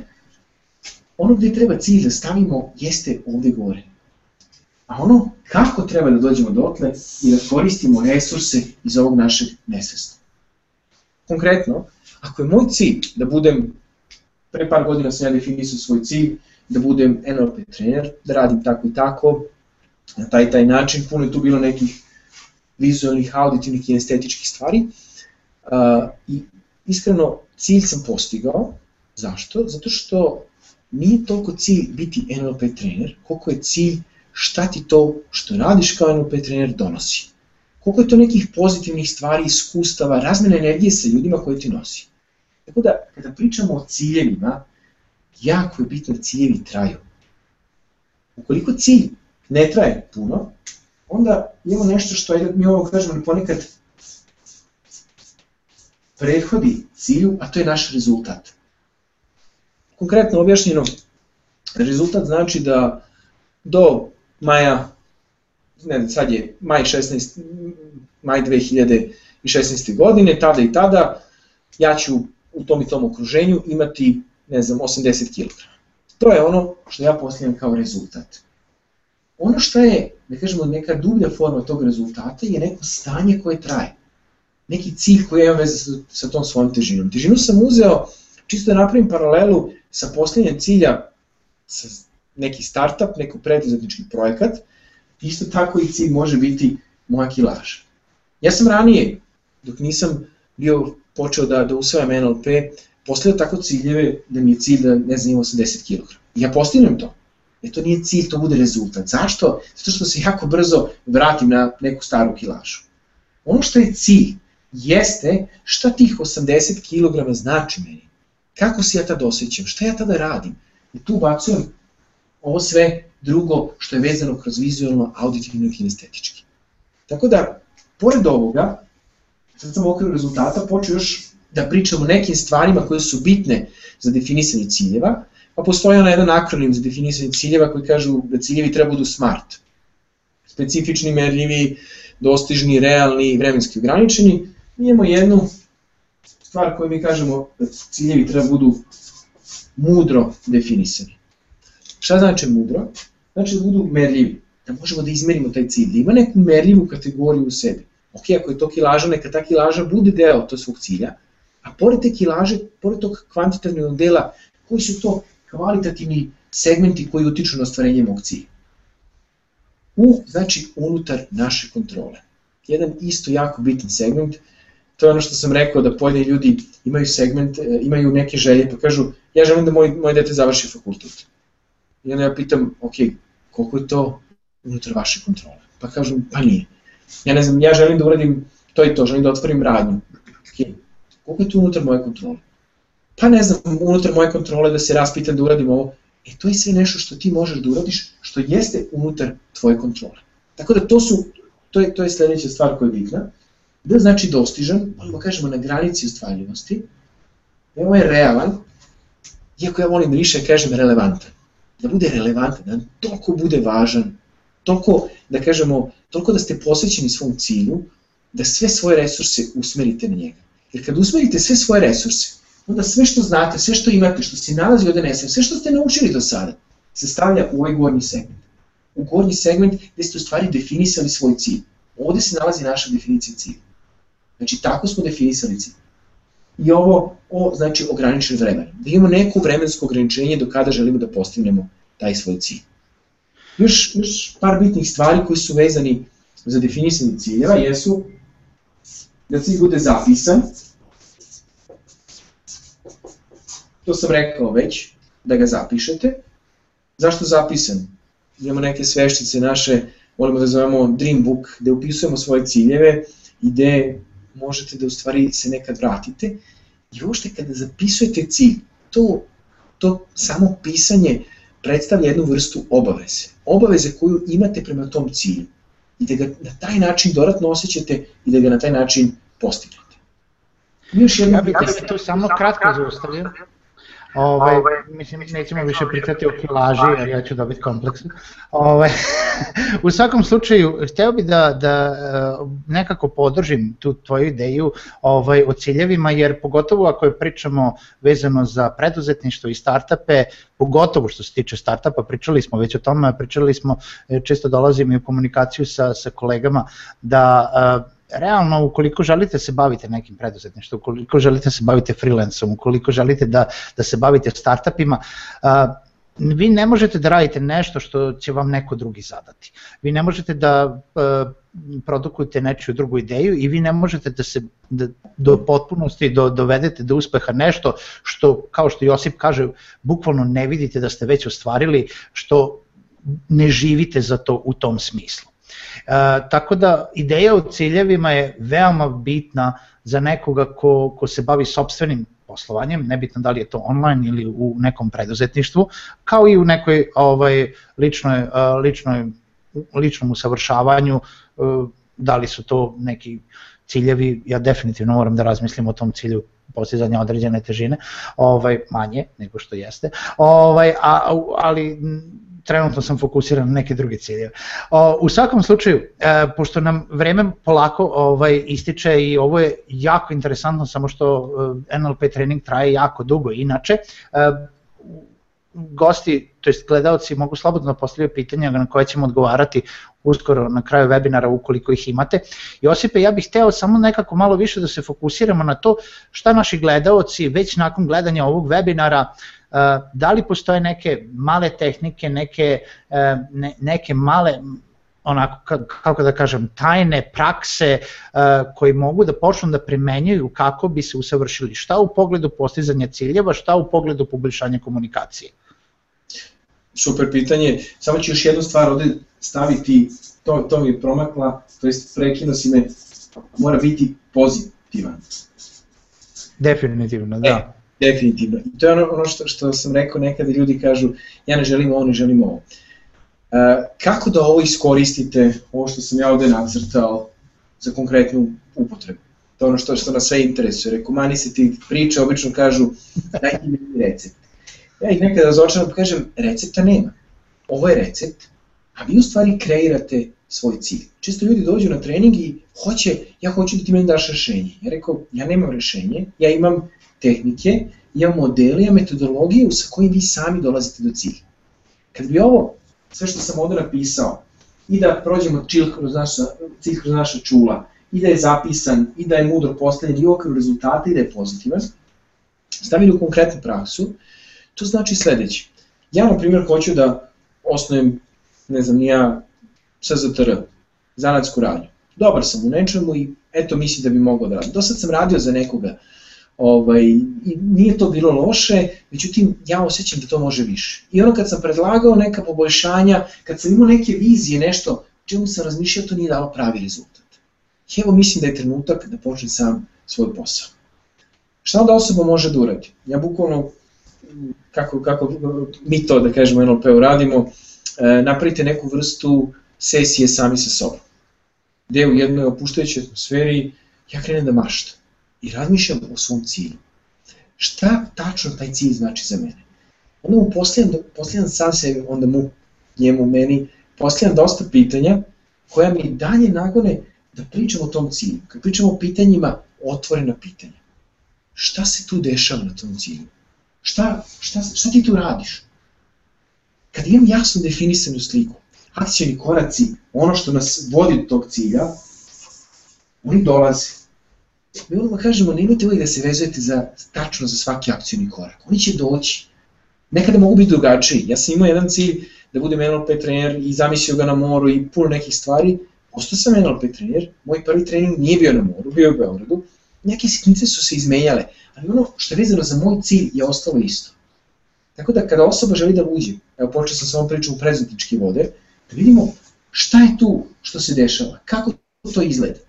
ono gde treba cilj da stavimo jeste ovde gore. A ono kako treba da dođemo dotle i da koristimo resurse iz ovog našeg nesvesta. Konkretno, ako je moj cilj da budem, pre par godina sam ja definisao svoj cilj, da budem NLP trener, da radim tako i tako, na taj taj način, puno je tu bilo nekih vizualnih, auditivnih i estetičkih stvari. Uh, I iskreno, cilj sam postigao. Zašto? Zato što nije toliko cilj biti NLP trener, koliko je cilj šta ti to što radiš kao NLP trener donosi. Koliko je to nekih pozitivnih stvari, iskustava, razmene energije sa ljudima koje ti nosi. Tako da, kada pričamo o ciljevima, jako je bitno da ciljevi traju. Ukoliko cilj ne traje puno, onda imamo nešto što je, mi ovo kažemo ponekad prethodi cilju, a to je naš rezultat. Konkretno objašnjeno, rezultat znači da do maja, ne sad je maj 16, maj 2016. godine, tada i tada, ja ću u tom i tom okruženju imati, ne znam, 80 kg. To je ono što ja postavljam kao rezultat. Ono što je, da kažemo, neka dublja forma tog rezultata je neko stanje koje traje. Neki cilj koji ja imam veze sa, sa tom svojom težinom. Težinu sam uzeo, čisto da napravim paralelu sa postavljanjem cilja sa neki startup, neko preduzetnički projekat, isto tako i cilj može biti moja kilaža. Ja sam ranije, dok nisam bio počeo da, da usvajam NLP, postavio tako ciljeve da mi je cilj da ne znam 80 kg. Ja postignem to. E to nije cilj, to bude rezultat. Zašto? Zato što se jako brzo vratim na neku staru kilažu. Ono što je cilj jeste šta tih 80 kg znači meni. Kako se ja tada osjećam, šta ja tada radim. I tu bacujem ovo sve drugo što je vezano kroz vizualno, auditivno i kinestetički. Tako da, pored ovoga, sad sam u okviru rezultata počeo još da pričamo o nekim stvarima koje su bitne za definisanje ciljeva, pa postoji ona jedan akronim za definisanje ciljeva koji kažu da ciljevi treba budu SMART. Specifični, merljivi, dostižni, realni i vremenski ograničeni. Mi imamo jednu stvar koju mi kažemo da ciljevi treba budu mudro definisani. Šta znači mudro? Znači da budu merljivi, da možemo da izmerimo taj cilj, da ima neku merljivu kategoriju u sebi. Ok, ako je to kilaža, neka ta kilaža bude deo to svog cilja, a pored te kilaže, pored tog kvantitativnog dela, koji su to kvalitativni segmenti koji utiču na ostvarenje mog cilja. U, znači, unutar naše kontrole. Jedan isto jako bitan segment, to je ono što sam rekao da pojedini ljudi imaju segment, e, imaju neke želje, pa kažu, ja želim da moj, moje dete završi fakultet I onda ja pitam, ok, koliko je to unutar vaše kontrole? Pa kažem, pa nije. Ja ne znam, ja želim da uradim to i to, želim da otvorim radnju. Ok, koliko je to unutar moje kontrole? Pa ne znam, unutar moje kontrole da se raspitam da uradim ovo. E, to je sve nešto što ti možeš da uradiš, što jeste unutar tvoje kontrole. Tako da to su, to je, to je sledeća stvar koja je bitna. Da znači dostižan, možemo kažemo na granici ostvarljivosti, da je realan, iako ja volim više kažem relevantan. Da bude relevantan, da toliko bude važan, toliko, da kažemo, toliko da ste posvećeni svom cilju, da sve svoje resurse usmerite na njega. Jer kad usmerite sve svoje resurse, onda sve što znate, sve što imate, što se nalazi od NSM, sve što ste naučili do sada, se stavlja u ovaj gornji segment. U gornji segment gde ste u stvari definisali svoj cilj. Ovde se nalazi naša definicija cilja. Znači, tako smo definisali cilj. I ovo, o, znači, ograničen vremen. Da imamo neko vremensko ograničenje do kada želimo da postignemo taj svoj cilj. Još, još par bitnih stvari koji su vezani za definisanje ciljeva jesu da cilj bude zapisan, to sam rekao već, da ga zapišete. Zašto zapisan? Imamo neke sveščice naše, volimo da zovemo Dream Book, gde upisujemo svoje ciljeve i gde možete da u stvari se nekad vratite. I uopšte kada zapisujete cilj, to, to samo pisanje predstavlja jednu vrstu obaveze. Obaveze koju imate prema tom cilju. I da ga na taj način dodatno osjećate i da ga na taj način postignete. Još jedno ja bih ja to samo kratko zaustavio. Ovaj, ovaj, mislim, nećemo više pričati o kilaži, jer ja ću dobiti kompleks. Ovaj, u svakom slučaju, hteo bih da, da eh, nekako podržim tu tvoju ideju ovaj, o ciljevima, jer pogotovo ako pričamo vezano za preduzetništvo i startupe, pogotovo što se tiče startupa, pričali smo već o tome, pričali smo, eh, često dolazim i u komunikaciju sa, sa kolegama, da uh, realno ukoliko želite da se bavite nekim preduzetništvom, ukoliko želite da se bavite freelancom, ukoliko želite da, da se bavite startupima, uh, vi ne možete da radite nešto što će vam neko drugi zadati. Vi ne možete da uh, produkujete nečiju drugu ideju i vi ne možete da se da, do potpunosti do, dovedete do uspeha nešto što, kao što Josip kaže, bukvalno ne vidite da ste već ostvarili, što ne živite za to u tom smislu. E, tako da ideja o ciljevima je veoma bitna za nekoga ko, ko se bavi sobstvenim poslovanjem, nebitno da li je to online ili u nekom preduzetništvu, kao i u nekoj ovaj, ličnoj, e, ličnoj, ličnom usavršavanju, e, da li su to neki ciljevi, ja definitivno moram da razmislim o tom cilju postizanja određene težine, ovaj manje nego što jeste. Ovaj a, ali trenutno sam fokusiran na neke druge ciljeve. U svakom slučaju, e, pošto nam vreme polako ovaj, ističe i ovo je jako interesantno, samo što e, NLP trening traje jako dugo inače, e, gosti, to jest gledalci mogu slobodno postavljati pitanja na koje ćemo odgovarati uskoro na kraju webinara ukoliko ih imate. Josipe, ja bih hteo samo nekako malo više da se fokusiramo na to šta naši gledalci već nakon gledanja ovog webinara uh, da li postoje neke male tehnike, neke, e, ne, neke male onako, kako da kažem, tajne prakse e, koji mogu da počnu da primenjuju kako bi se usavršili šta u pogledu postizanja ciljeva, šta u pogledu poboljšanja komunikacije. Super pitanje, samo ću još jednu stvar ovde staviti, to, to mi je promakla, to jest prekino si me, mora biti pozitivan. Definitivno, da. E, Definitivno. I to je ono, ono što, što sam rekao nekada ljudi kažu ja ne želim ovo, ne želim ovo. Uh, kako da ovo iskoristite, ovo što sam ja ovde nacrtao za konkretnu upotrebu? To je ono što, što nas sve interesuje. Rekao, mani se ti priče, obično kažu daj mi recept. Ja ih nekada razočaram kažem, recepta nema. Ovo je recept, a vi u stvari kreirate svoj cilj. Često ljudi dođu na trening i hoće, ja hoću da ti meni daš rešenje. Ja rekao, ja nemam rešenje, ja imam tehnike, imam modele, imam metodologiju sa kojim vi sami dolazite do cilja. Kad bi ovo, sve što sam ovde napisao, i da prođemo cilj kroz naša, cilj kroz naša čula, i da je zapisan, i da je mudro postavljen, i okviru rezultata, i da je pozitivan, stavili u konkretnu praksu, to znači sledeće. Ja, na primjer, hoću da osnojem, ne znam, nija SZTR, zanatsku radnju. Dobar sam u nečemu i eto mislim da bi mogao da radim. Do sad sam radio za nekoga ovaj, i nije to bilo loše, međutim ja osjećam da to može više. I ono kad sam predlagao neka poboljšanja, kad sam imao neke vizije, nešto, čemu sam razmišljao, to nije dalo pravi rezultat. I evo mislim da je trenutak da počnem sam svoj posao. Šta onda osoba može da uradi? Ja bukvalno, kako, kako mi to da kažemo NLP-u radimo, e, napravite neku vrstu sesije sami sa sobom. Gde u jednoj opuštajućoj atmosferi ja krenem da maštam i razmišljam o svom cilju. Šta tačno taj cilj znači za mene? Onda mu postavljam, postavljam sam sebi, onda mu, njemu, meni, postavljam dosta pitanja koja mi dalje nagone da pričam o tom cilju. Kad pričamo o pitanjima, otvorena pitanja. Šta se tu dešava na tom cilju? Šta, šta, šta ti tu radiš? Kad imam jasno definisanu sliku, akcijni koraci, ono što nas vodi do tog cilja, oni dolaze. Mi moramo da kažemo, nemojte uvijek da se vezujete za, tačno za svaki akcijni korak. Oni će doći. Nekada mogu biti drugačiji. Ja sam imao jedan cilj da budem NLP trener i zamislio ga na moru i puno nekih stvari. Ostao sam NLP trener, moj prvi trening nije bio na moru, bio je u Beogradu. Neke sitnice su se izmenjale, ali ono što je vezano za moj cilj je ostalo isto. Tako da kada osoba želi da uđe, evo počeo sam sa ovom pričom u prezetnički vode, da vidimo šta je tu što se dešava, kako to izgleda.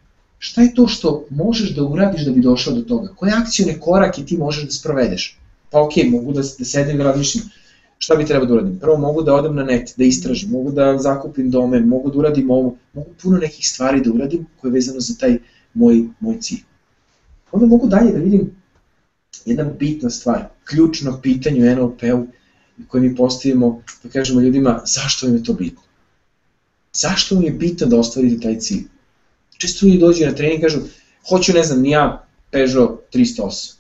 Šta je to što možeš da uradiš da bi došao do toga? Koje akcijone korake ti možeš da sprovedeš? Pa ok, mogu da, da sedim da razmišljam šta bi trebao da uradim. Prvo mogu da odem na net, da istražim, mogu da zakupim domen, mogu da uradim ovo, mogu puno nekih stvari da uradim koje je vezano za taj moj, moj cilj. Onda mogu dalje da vidim jedna bitna stvar, ključno pitanje u NLP-u koje mi postavimo, da kažemo ljudima, zašto vam je to bitno? Zašto vam je bitno da ostvarite taj cilj? Često ljudi dođu na trening i kažu, hoću, ne znam, ni ja Peugeot 308.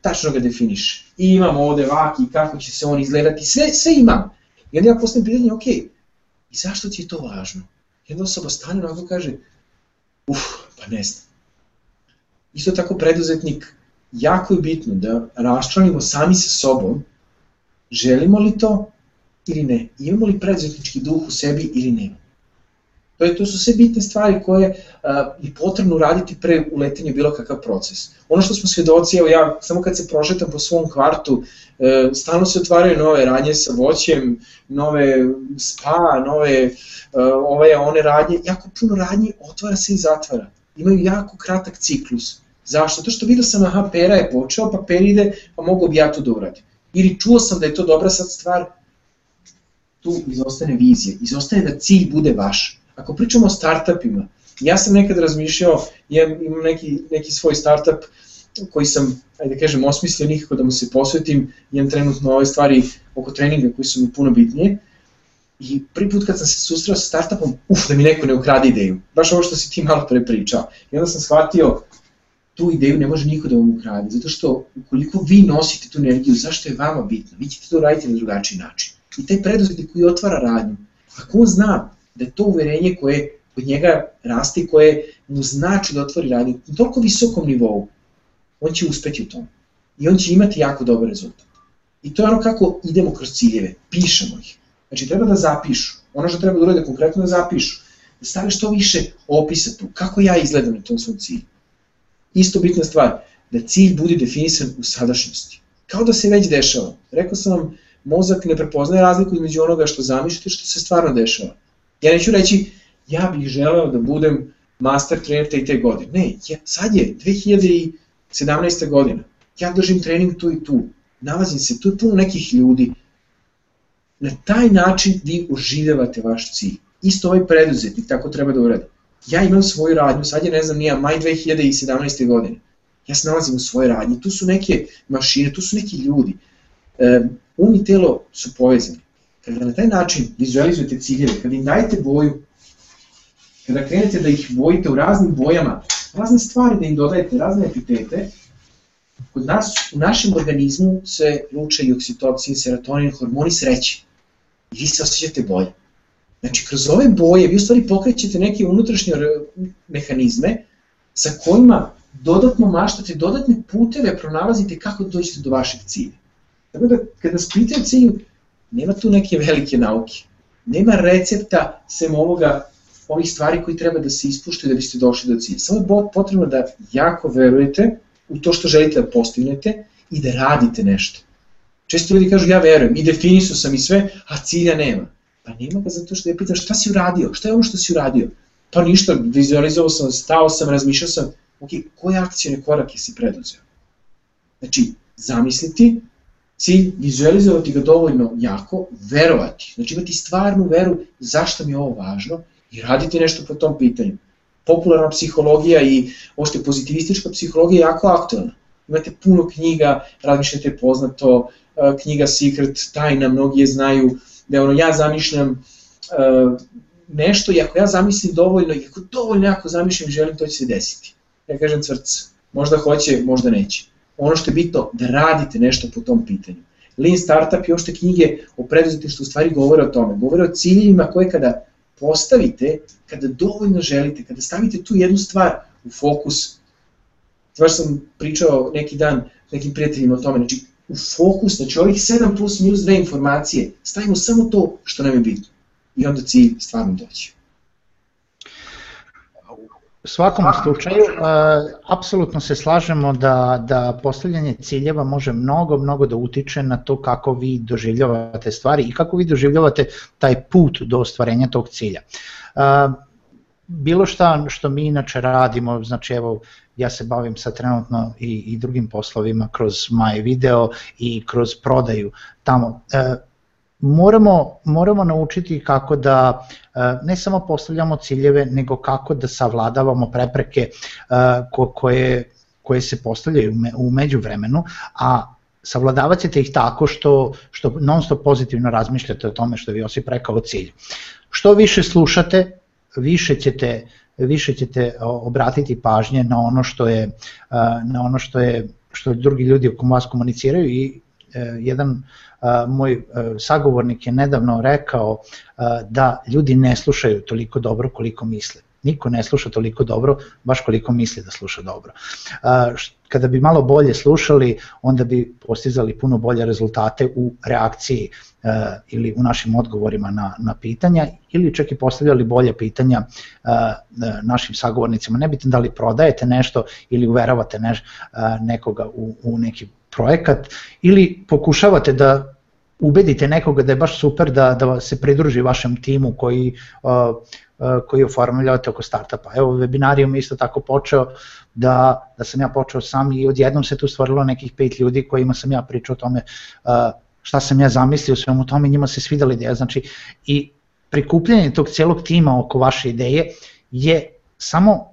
Tačno ga definiše. I imam ovde vaki, kako će se on izgledati, sve, sve imam. I onda ja postavim pitanje, ok, i zašto ti je to važno? Jedna osoba stane onako kaže, uf, pa ne znam. Isto tako preduzetnik, jako je bitno da raščlanimo sami sa sobom, želimo li to ili ne, imamo li preduzetnički duh u sebi ili nema. To, je, to su sve bitne stvari koje a, je potrebno raditi pre uletenja bilo kakav proces. Ono što smo svedoci, evo ja samo kad se prošetam po svom kvartu, e, stalno se otvaraju nove radnje sa voćem, nove spa, nove e, ove, one radnje, jako puno radnji otvara se i zatvara. Imaju jako kratak ciklus. Zašto? To što vidio sam, aha, pera je počeo, pa pera ide, pa mogu bi ja to da uradim. Ili čuo sam da je to dobra sad stvar, tu izostane vizija, izostane da cilj bude vaš Ako pričamo o startupima, ja sam nekad razmišljao, ja imam neki, neki svoj startup koji sam, ajde da kažem, osmislio nikako da mu se posvetim, imam trenutno ove stvari oko treninga koji su mi puno bitnije, I prvi put kad sam se susreo sa startupom, uf, da mi neko ne ukrade ideju. Baš ovo što si ti malo pre pričao. I onda sam shvatio, tu ideju ne može niko da vam ukrade, zato što ukoliko vi nosite tu energiju, zašto je vama bitno? Vi ćete to raditi na drugačiji način. I taj preduzetnik koji otvara radnju, ako on zna da je to uverenje koje kod njega raste koje mu znači da otvori radnju na toliko visokom nivou, on će uspeti u tom. I on će imati jako dobar rezultat. I to je ono kako idemo kroz ciljeve, pišemo ih. Znači treba da zapišu, ono što treba da urade konkretno da zapišu, da stave što više opisa tu, kako ja izgledam na tom svom cilju. Isto bitna stvar, da cilj bude definisan u sadašnjosti. Kao da se već dešava. Rekao sam vam, mozak ne prepoznaje razliku između onoga što zamišljate što se stvarno dešava. Ja neću reći, ja bih želeo da budem master trener te i te godine. Ne, ja, sad je 2017. godina. Ja držim trening tu i tu. Nalazim se, tu je puno nekih ljudi. Na taj način vi uživavate vaš cilj. Isto ovaj preduzetnik tako treba da uradi. Ja imam svoju radnju, sad je ne znam nija, maj 2017. godine. Ja se nalazim u svojoj radnji, tu su neke mašine, tu su neki ljudi. E, um i telo su povezani. Kada na taj način vizualizujete ciljeve, kada im dajete boju, kada krenete da ih bojite u raznim bojama, razne stvari da im dodajete, razne epitete, kod nas, u našem organizmu se luče i oksitocin, serotonin, hormoni sreće. I vi se osjećate bolje. Znači, kroz ove boje vi u stvari pokrećete neke unutrašnje mehanizme sa kojima dodatno maštate, dodatne puteve pronalazite kako dođete do vašeg cilja. Tako da, kada spite cilju, nema tu neke velike nauke. Nema recepta sem ovoga, ovih stvari koji treba da se ispuštaju da biste došli do cilja. Samo je potrebno da jako verujete u to što želite da postignete i da radite nešto. Često ljudi kažu ja verujem i definisu sam i sve, a cilja nema. Pa nema ga zato što ja pitam šta si uradio, šta je ono što si uradio? Pa ništa, vizualizovao sam, stao sam, razmišljao sam, ok, koje akcijne korake si preduzeo? Znači, zamisliti, cilj, vizualizovati ga dovoljno jako, verovati, znači imati stvarnu veru zašto mi je ovo važno i raditi nešto po tom pitanju. Popularna psihologija i ošte pozitivistička psihologija je jako aktualna. Imate puno knjiga, razmišljate poznato, e, knjiga Secret, tajna, mnogi je znaju, da ono, ja zamišljam uh, nešto i ako ja zamislim dovoljno, i ako dovoljno jako zamišljam i želim, to će se desiti. Ja kažem crc, možda hoće, možda neće. Ono što je bitno, da radite nešto po tom pitanju. Lean Startup i ošte knjige o što u stvari govore o tome. Govore o ciljevima koje kada postavite, kada dovoljno želite, kada stavite tu jednu stvar u fokus, baš sam pričao neki dan nekim prijateljima o tome, znači u fokus, znači ovih 7 plus minus 2 informacije, stavimo samo to što nam je bitno i onda cilj stvarno doći. U svakom slučaju, apsolutno se slažemo da, da postavljanje ciljeva može mnogo, mnogo da utiče na to kako vi doživljavate stvari i kako vi doživljavate taj put do ostvarenja tog cilja. Bilo šta što mi inače radimo, znači evo ja se bavim sa trenutno i, i drugim poslovima kroz My Video i kroz prodaju tamo. E, moramo, moramo naučiti kako da e, ne samo postavljamo ciljeve, nego kako da savladavamo prepreke e, ko, koje, koje se postavljaju u međuvremenu, a savladavat ćete ih tako što, što non stop pozitivno razmišljate o tome što vi Josip rekao o cilju. Što više slušate, više ćete više ćete obratiti pažnje na ono što je na ono što je što drugi ljudi oko vas komuniciraju i e, jedan moj e, sagovornik je nedavno rekao da ljudi ne slušaju toliko dobro koliko misle. Niko ne sluša toliko dobro, baš koliko misli da sluša dobro. Kada bi malo bolje slušali, onda bi postizali puno bolje rezultate u reakciji e, ili u našim odgovorima na, na pitanja ili čak i postavljali bolje pitanja e, našim sagovornicima. Nebitno da li prodajete nešto ili uveravate neš, nekoga u, u neki projekat ili pokušavate da ubedite nekoga da je baš super da, da se pridruži vašem timu koji, uh, uh, koji oformljavate oko startupa. Evo, webinarijum isto tako počeo da, da sam ja počeo sam i odjednom se tu stvorilo nekih pet ljudi kojima sam ja pričao o tome uh, šta sam ja zamislio svemu tome i njima se svidala ideja. Znači, i prikupljanje tog celog tima oko vaše ideje je samo,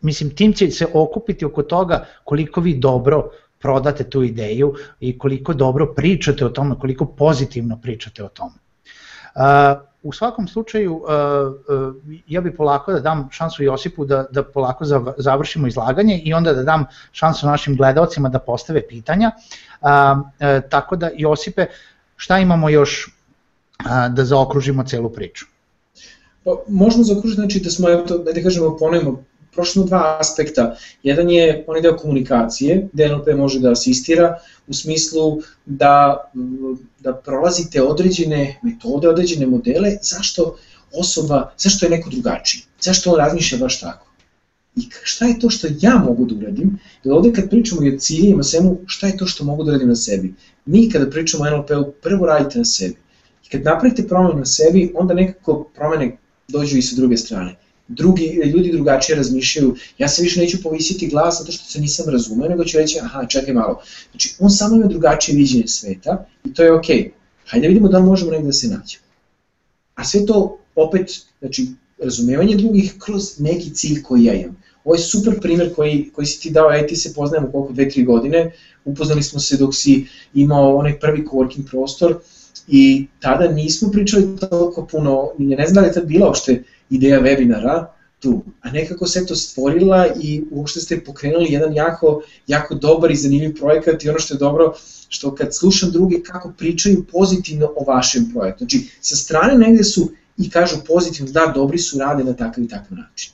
mislim, tim će se okupiti oko toga koliko vi dobro prodate tu ideju i koliko dobro pričate o tome, koliko pozitivno pričate o tome. U svakom slučaju, ja bih polako da dam šansu Josipu da, da polako završimo izlaganje i onda da dam šansu našim gledalcima da postave pitanja. Tako da, Josipe, šta imamo još da zaokružimo celu priču? Pa, možemo zaokružiti, znači da smo, da, da kažemo, ponovimo prošli dva aspekta. Jedan je onaj deo komunikacije, gde NLP može da asistira u smislu da, da prolazite određene metode, određene modele, zašto osoba, zašto je neko drugačiji, zašto on razmišlja baš tako. I šta je to što ja mogu da uradim? Jer ovde kad pričamo i o ciljima, svemu, šta je to što mogu da uradim na sebi? Mi kada pričamo o NLP-u, prvo radite na sebi. I kad napravite promenu na sebi, onda nekako promene dođu i sa druge strane drugi, ljudi drugačije razmišljaju, ja se više neću povisiti glas zato što se nisam razumeo, nego ću reći, aha, čekaj malo. Znači, on samo ima drugačije viđenje sveta i to je. Okay. Hajde vidimo da možemo negde da se nađemo. A sve to, opet, znači, razumevanje drugih kroz neki cilj koji ja imam. Ovo je super primer koji, koji si ti dao, aj ti se poznajemo koliko, dve, tri godine, upoznali smo se dok si imao onaj prvi coworking prostor i tada nismo pričali toliko puno, ne znam da li je tad bila uopšte ideja webinara tu, a nekako se to stvorila i uopšte ste pokrenuli jedan jako, jako dobar i zanimljiv projekat i ono što je dobro, što kad slušam druge kako pričaju pozitivno o vašem projektu. Znači, sa strane negde su i kažu pozitivno, da, dobri su, rade na takav i takav način.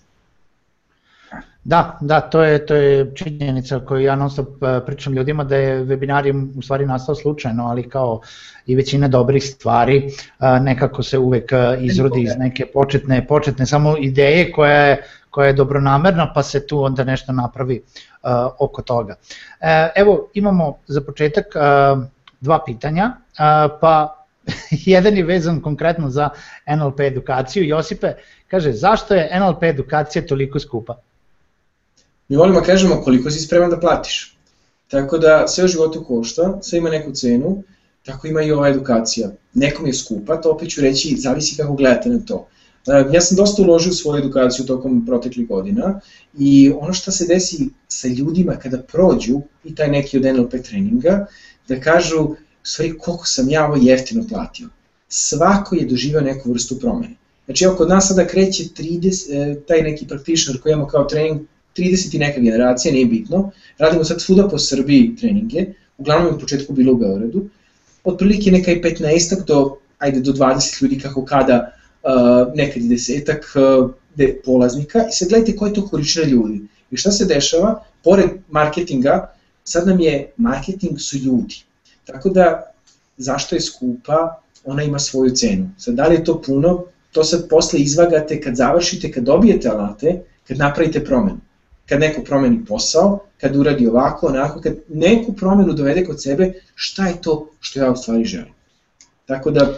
Da, da, to je, to je činjenica koju ja non stop e, pričam ljudima da je webinarijum u stvari nastao slučajno, ali kao i većina dobrih stvari e, nekako se uvek e, izrodi iz neke početne, početne samo ideje koja je, koja je dobronamerna pa se tu onda nešto napravi oko toga. Evo imamo za početak dva pitanja, pa jedan je vezan konkretno za NLP edukaciju. Josipe, kaže, zašto je NLP edukacija toliko skupa? Mi volimo da kažemo koliko si spreman da platiš. Tako da sve u životu košta, sve ima neku cenu, tako ima i ova edukacija. Nekom je skupa, to opet ću reći, zavisi kako gledate na to. E, ja sam dosta uložio u svoju edukaciju tokom proteklih godina i ono što se desi sa ljudima kada prođu i taj neki od NLP treninga, da kažu, stvari koliko sam ja ovo jeftino platio. Svako je doživao neku vrstu promene. Znači, evo, kod nas sada kreće 30, e, taj neki practitioner koji imamo kao trening 30 i neka generacija, nije bitno, radimo sad svuda po Srbiji treninge, uglavnom je u početku bilo u Beogradu, otprilike neka i 15 do, ajde, do 20 ljudi kako kada, uh, nekad i desetak uh, de, polaznika i sad gledajte koji je to količina ljudi. I šta se dešava? Pored marketinga, sad nam je marketing su ljudi. Tako da, zašto je skupa, ona ima svoju cenu. Sad, da li je to puno, to sad posle izvagate kad završite, kad dobijete alate, kad napravite promenu kad neko promeni posao, kad uradi ovako, onako, kad neku promenu dovede kod sebe, šta je to što ja u stvari želim. Tako da,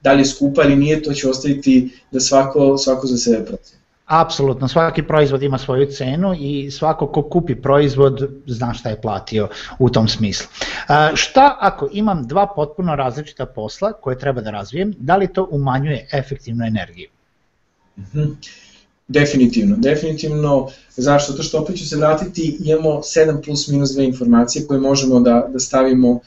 da li je skupa ili nije, to će ostaviti da svako, svako za sebe procene. Apsolutno, svaki proizvod ima svoju cenu i svako ko kupi proizvod zna šta je platio u tom smislu. A, šta ako imam dva potpuno različita posla koje treba da razvijem, da li to umanjuje efektivnu energiju? Mm -hmm. Definitivno, definitivno, zašto? To što opet ću se vratiti, imamo 7 plus minus 2 informacije koje možemo da, da stavimo uh,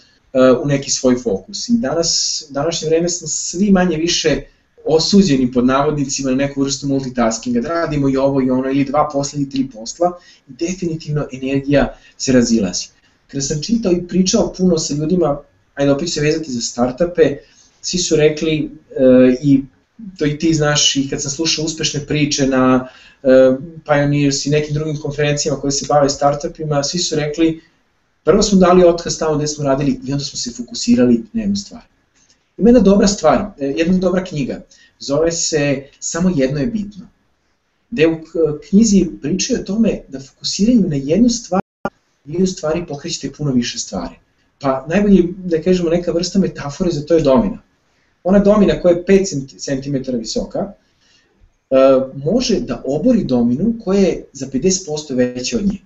u neki svoj fokus. I danas, današnje vreme smo svi manje više osuđeni pod navodnicima na neku vrstu multitaskinga, da radimo i ovo i ono, ili dva posla ili tri posla, i definitivno energija se razilazi. Kada sam čitao i pričao puno sa ljudima, ajde opet se vezati za startupe, svi su rekli uh, i to i ti znaš i kad sam slušao uspešne priče na uh, Pioneers i nekim drugim konferencijama koje se bave startupima, svi su rekli prvo smo dali otkaz tamo gde smo radili i onda smo se fokusirali na jednu stvar. Ima jedna dobra stvar, e, jedna dobra knjiga, zove se Samo jedno je bitno, gde u knjizi pričaju o tome da fokusiranju na jednu stvar vi u stvari pokrećete puno više stvari. Pa najbolje, da kažemo, neka vrsta metafore za to je domina ona domina koja je 5 cm visoka, e, može da obori dominu koja je za 50% veća od nje.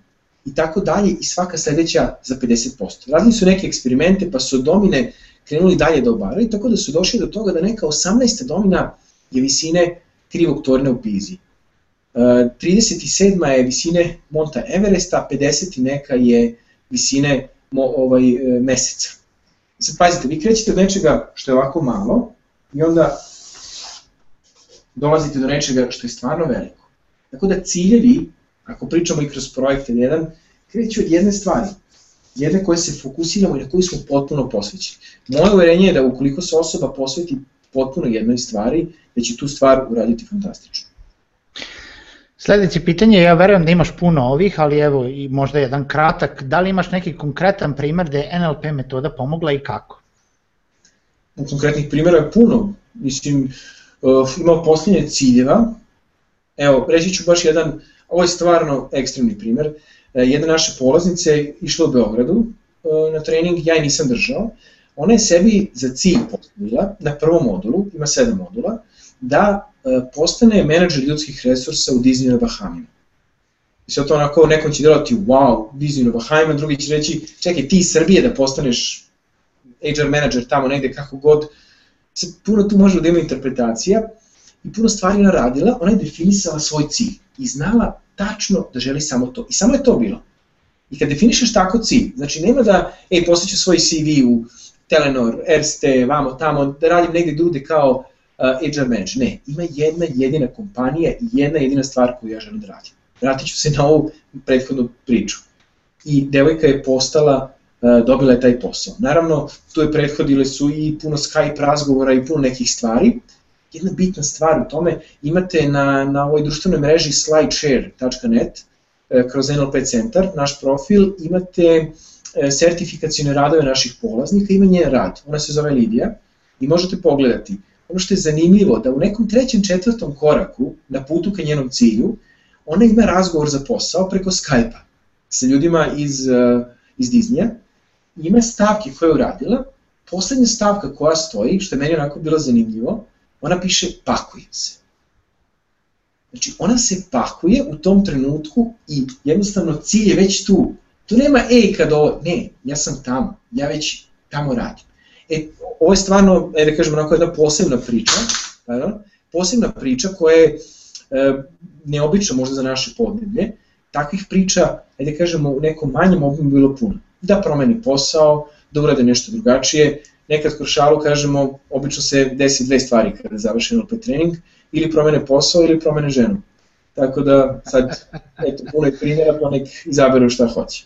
I tako dalje i svaka sledeća za 50%. Radili su neke eksperimente pa su domine krenuli dalje da obaraju, tako da su došli do toga da neka 18. domina je visine krivog torna u Pizi. 37. je visine Monta Everesta, 50. neka je visine ovaj, e, meseca. Sad pazite, vi krećete od nečega što je ovako malo i onda dolazite do nečega što je stvarno veliko. Tako da ciljevi, ako pričamo i kroz projekte jedan, kreću od jedne stvari, jedne koje se fokusiramo i na koju smo potpuno posvećeni. Moje uverenje je da ukoliko se osoba posveti potpuno jednoj stvari, da će tu stvar uraditi fantastično. Sledeće pitanje, ja verujem da imaš puno ovih, ali evo i možda jedan kratak, da li imaš neki konkretan primer da je NLP metoda pomogla i kako? Konkretnih primjera je puno, mislim, uh, ima posljednje ciljeva, evo, reći ću baš jedan, ovo je stvarno ekstremni primer, uh, jedna naša polaznica je išla u Beogradu uh, na trening, ja je nisam držao, ona je sebi za cilj postavila na prvom modulu, ima sedam modula, da postane menadžer ljudskih resursa u Disney na Bahamima. I sad to onako, nekom će delati, wow, Disney na Bahamima, drugi će reći, čekaj, ti iz Srbije da postaneš HR manager tamo negde kako god, sad puno tu može da ima interpretacija i puno stvari ona radila, ona je definisala svoj cilj i znala tačno da želi samo to. I samo je to bilo. I kad definišeš tako cilj, znači nema da, ej, posjeću svoj CV u Telenor, Erste, vamo, tamo, da radim negde drude kao HR manager. Ne, ima jedna jedina kompanija i jedna jedina stvar koju ja želim da radim. Vratit ću se na ovu prethodnu priču. I devojka je postala, uh, dobila je taj posao. Naravno, tu je prethodile su i puno Skype razgovora i puno nekih stvari. Jedna bitna stvar u tome, imate na, na ovoj društvenoj mreži slideshare.net, uh, kroz NLP centar, naš profil, imate sertifikacijone radove naših polaznika, ima njen rad, ona se zove Lidija, i možete pogledati ono što je zanimljivo, da u nekom trećem, četvrtom koraku na putu ka njenom cilju, ona ima razgovor za posao preko Skype-a sa ljudima iz, uh, iz Disneya, ima stavke koje je uradila, poslednja stavka koja stoji, što je meni onako bilo zanimljivo, ona piše pakujem se. Znači, ona se pakuje u tom trenutku i jednostavno cilj je već tu. Tu nema, ej, kad ovo, ne, ja sam tamo, ja već tamo radim. E, ovo je stvarno, e, da kažem, onako jedna posebna priča, pardon, posebna priča koja je e, neobična možda za naše podneblje. Takvih priča, ajde da kažemo, u nekom manjem obimu bilo puno. Da promeni posao, da urade nešto drugačije, nekad kroz šalu kažemo, obično se desi dve stvari kada završi NLP trening, ili promene posao ili promene ženu. Tako da sad, eto, puno je primjera, pa nek izaberu šta hoće.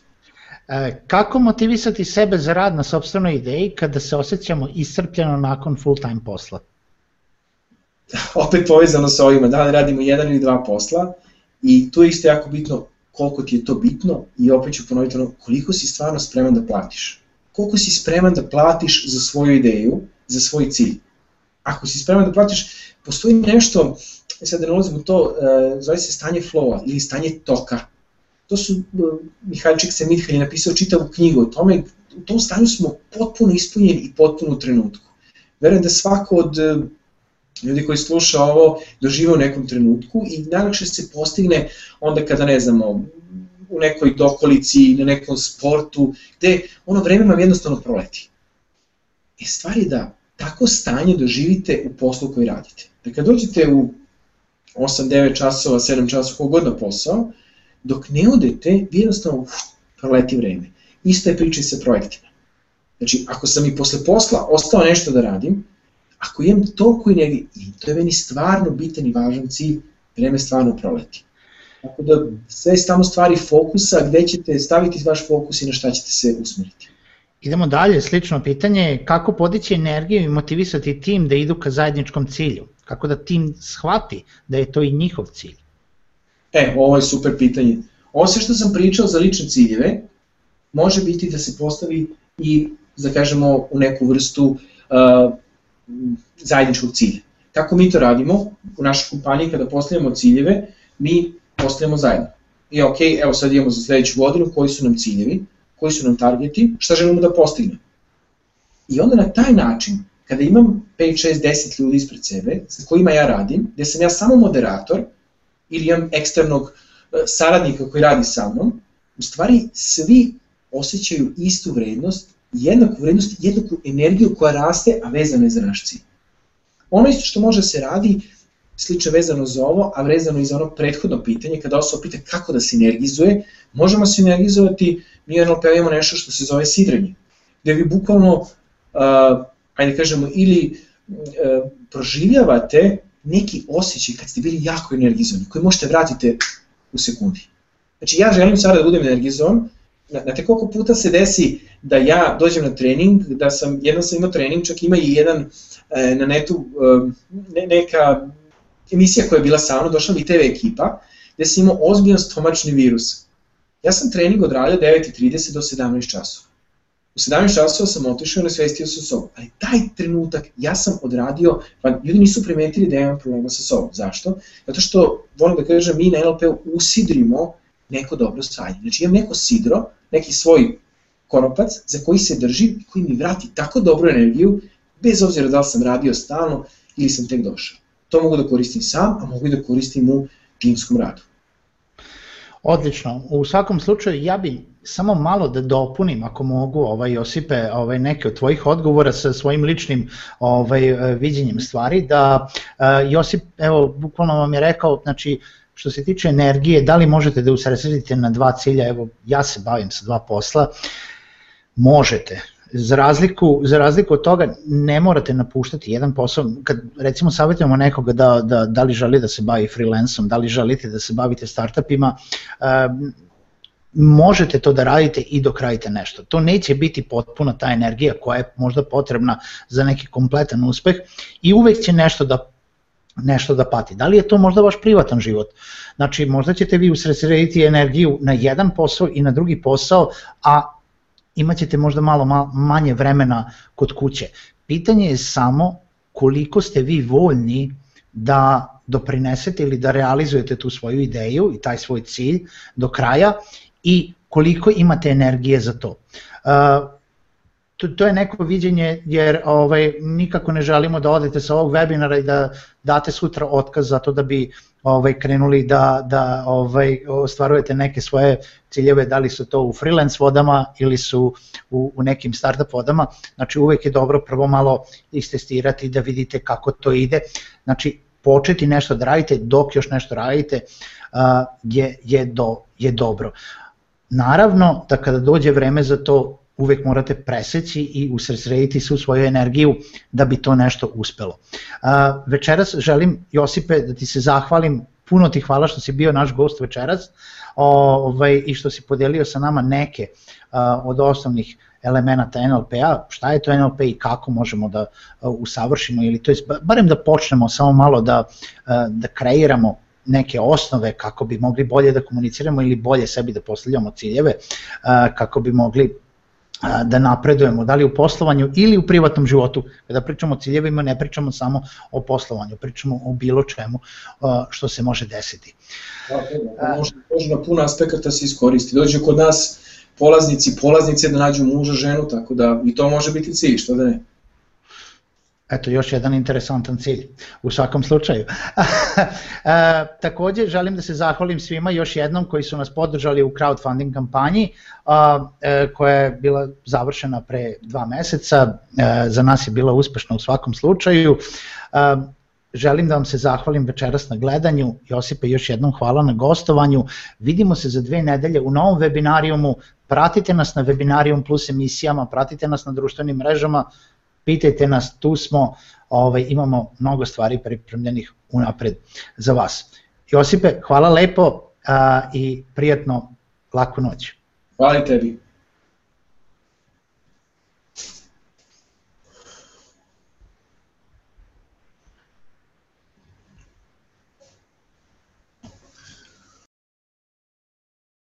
E, kako motivisati sebe za rad na sobstvenoj ideji kada se osjećamo iscrpljeno nakon full time posla? Opet povezano sa ovima, da li radimo jedan ili dva posla i tu je isto jako bitno koliko ti je to bitno i opet ću ponoviti ono, koliko si stvarno spreman da platiš. Koliko si spreman da platiš za svoju ideju, za svoj cilj. Ako si spreman da platiš, postoji nešto, e sad da ne ulazim u to, e, zove se stanje flowa ili stanje toka. To su, e, Mihajčik Semithan je napisao čitavu knjigu o tome, u tom stanju smo potpuno ispunjeni i potpuno u trenutku. Verujem da svako od ljudi koji sluša ovo dožive u nekom trenutku i najlakše se postigne onda kada, ne znamo, u nekoj dokolici, na nekom sportu, gde ono vreme vam jednostavno proleti. E stvar je da tako stanje doživite u poslu koji radite. Da kad dođete u 8-9 časova, 7 časova, kogod na posao, dok ne odete, vi jednostavno uf, proleti vreme. Ista je priča i sa projektima. Znači, ako sam i posle posla ostao nešto da radim, ako imam toliko energije, i to je meni stvarno bitan i važan cilj, vreme stvarno proleti. Tako da sve je tamo stvari fokusa, gde ćete staviti vaš fokus i na šta ćete se usmeriti. Idemo dalje, slično pitanje, kako podići energiju i motivisati tim da idu ka zajedničkom cilju? Kako da tim shvati da je to i njihov cilj? E, ovo je super pitanje. Ovo sve što sam pričao za lične ciljeve, može biti da se postavi i, da kažemo, u neku vrstu uh, zajedničkog cilja. Kako mi to radimo? U našoj kompaniji kada postavljamo ciljeve, mi postavljamo zajedno. I ok, evo sad imamo za sledeću godinu koji su nam ciljevi, koji su nam targeti, šta želimo da postignemo. I onda na taj način, kada imam 5, 6, 10 ljudi ispred sebe, sa kojima ja radim, gde sam ja samo moderator, ili imam eksternog e, saradnika koji radi sa mnom, u stvari svi osjećaju istu vrednost, jednaku vrednost, jednaku energiju koja raste, a vezana je za naš cilj. Ono isto što može se radi, slično vezano za ovo, a vezano i za ono prethodno pitanje, kada osoba pita kako da se energizuje, možemo se energizovati mi NLP imamo nešto što se zove sidrenje, gde vi bukvalno, uh, ajde kažemo, ili uh, proživljavate neki osjećaj kad ste bili jako energizovani, koji možete vratiti u sekundi. Znači ja želim sada da budem energizovan, Znate koliko puta se desi da ja dođem na trening, da sam, jednom sam imao trening, čak ima i jedan e, na netu, e, ne, neka emisija koja je bila sa mnom, došla mi TV ekipa, gde sam imao ozbiljan stomačni virus. Ja sam trening odradio 9.30 do 17 časova. U 17 časova sam otišao i nasvestio sa sobom. Ali taj trenutak ja sam odradio, pa ljudi nisu primetili da imam problema sa sobom. Zašto? Zato što, volim da kažem, mi na NLP usidrimo neko dobro stanje. Znači imam neko sidro, neki svoj konopac za koji se drži i koji mi vrati tako dobru energiju, bez obzira da li sam radio stalno ili sam tek došao. To mogu da koristim sam, a mogu i da koristim u timskom radu. Odlično. U svakom slučaju ja bih samo malo da dopunim ako mogu ovaj Josipe ovaj neke od tvojih odgovora sa svojim ličnim ovaj viđenjem stvari da uh, Josip evo bukvalno vam je rekao znači što se tiče energije da li možete da usredsredite na dva cilja? Evo ja se bavim sa dva posla. Možete za razliku, za razliku od toga ne morate napuštati jedan posao, kad recimo savjetujemo nekoga da, da, da li želi da se bavi freelancom, da li želite da se bavite startupima, um, možete to da radite i dok radite nešto. To neće biti potpuna ta energija koja je možda potrebna za neki kompletan uspeh i uvek će nešto da nešto da pati. Da li je to možda vaš privatan život? Znači, možda ćete vi usredsrediti energiju na jedan posao i na drugi posao, a imaćete možda malo manje vremena kod kuće. Pitanje je samo koliko ste vi voljni da doprinesete ili da realizujete tu svoju ideju i taj svoj cilj do kraja i koliko imate energije za to. Uh, to, to je neko viđenje jer ovaj nikako ne želimo da odete sa ovog webinara i da date sutra otkaz zato da bi ovaj krenuli da da ovaj ostvarujete neke svoje ciljeve da li su to u freelance vodama ili su u, u nekim startup vodama znači uvek je dobro prvo malo istestirati da vidite kako to ide znači početi nešto da radite dok još nešto radite je, je, do, je dobro. Naravno da kada dođe vreme za to uvek morate preseći i usredsrediti svu svoju energiju da bi to nešto uspelo. Večeras želim, Josipe, da ti se zahvalim, puno ti hvala što si bio naš gost večeras ovaj, i što si podelio sa nama neke od osnovnih elemenata NLP-a, šta je to NLP i kako možemo da usavršimo ili to je barem da počnemo samo malo da, da kreiramo neke osnove kako bi mogli bolje da komuniciramo ili bolje sebi da postavljamo ciljeve, kako bi mogli da napredujemo, da li u poslovanju ili u privatnom životu. Kada pričamo o ciljevima, ne pričamo samo o poslovanju, pričamo o bilo čemu što se može desiti. Da, može, može na puno aspekata se iskoristi. Dođe kod nas polaznici, polaznice da nađu muža, ženu, tako da i to može biti cilj, što da ne. Eto, još jedan interesantan cilj, u svakom slučaju. e, takođe, želim da se zahvalim svima još jednom koji su nas podržali u crowdfunding kampanji, a, e, koja je bila završena pre dva meseca, e, za nas je bila uspešna u svakom slučaju. E, želim da vam se zahvalim večeras na gledanju, Josipe još jednom hvala na gostovanju, vidimo se za dve nedelje u novom webinarijumu, pratite nas na Webinarium plus emisijama, pratite nas na društvenim mrežama, pitajte nas, tu smo, ovaj, imamo mnogo stvari pripremljenih unapred za vas. Josipe, hvala lepo a, i prijatno laku noć. Hvala tebi.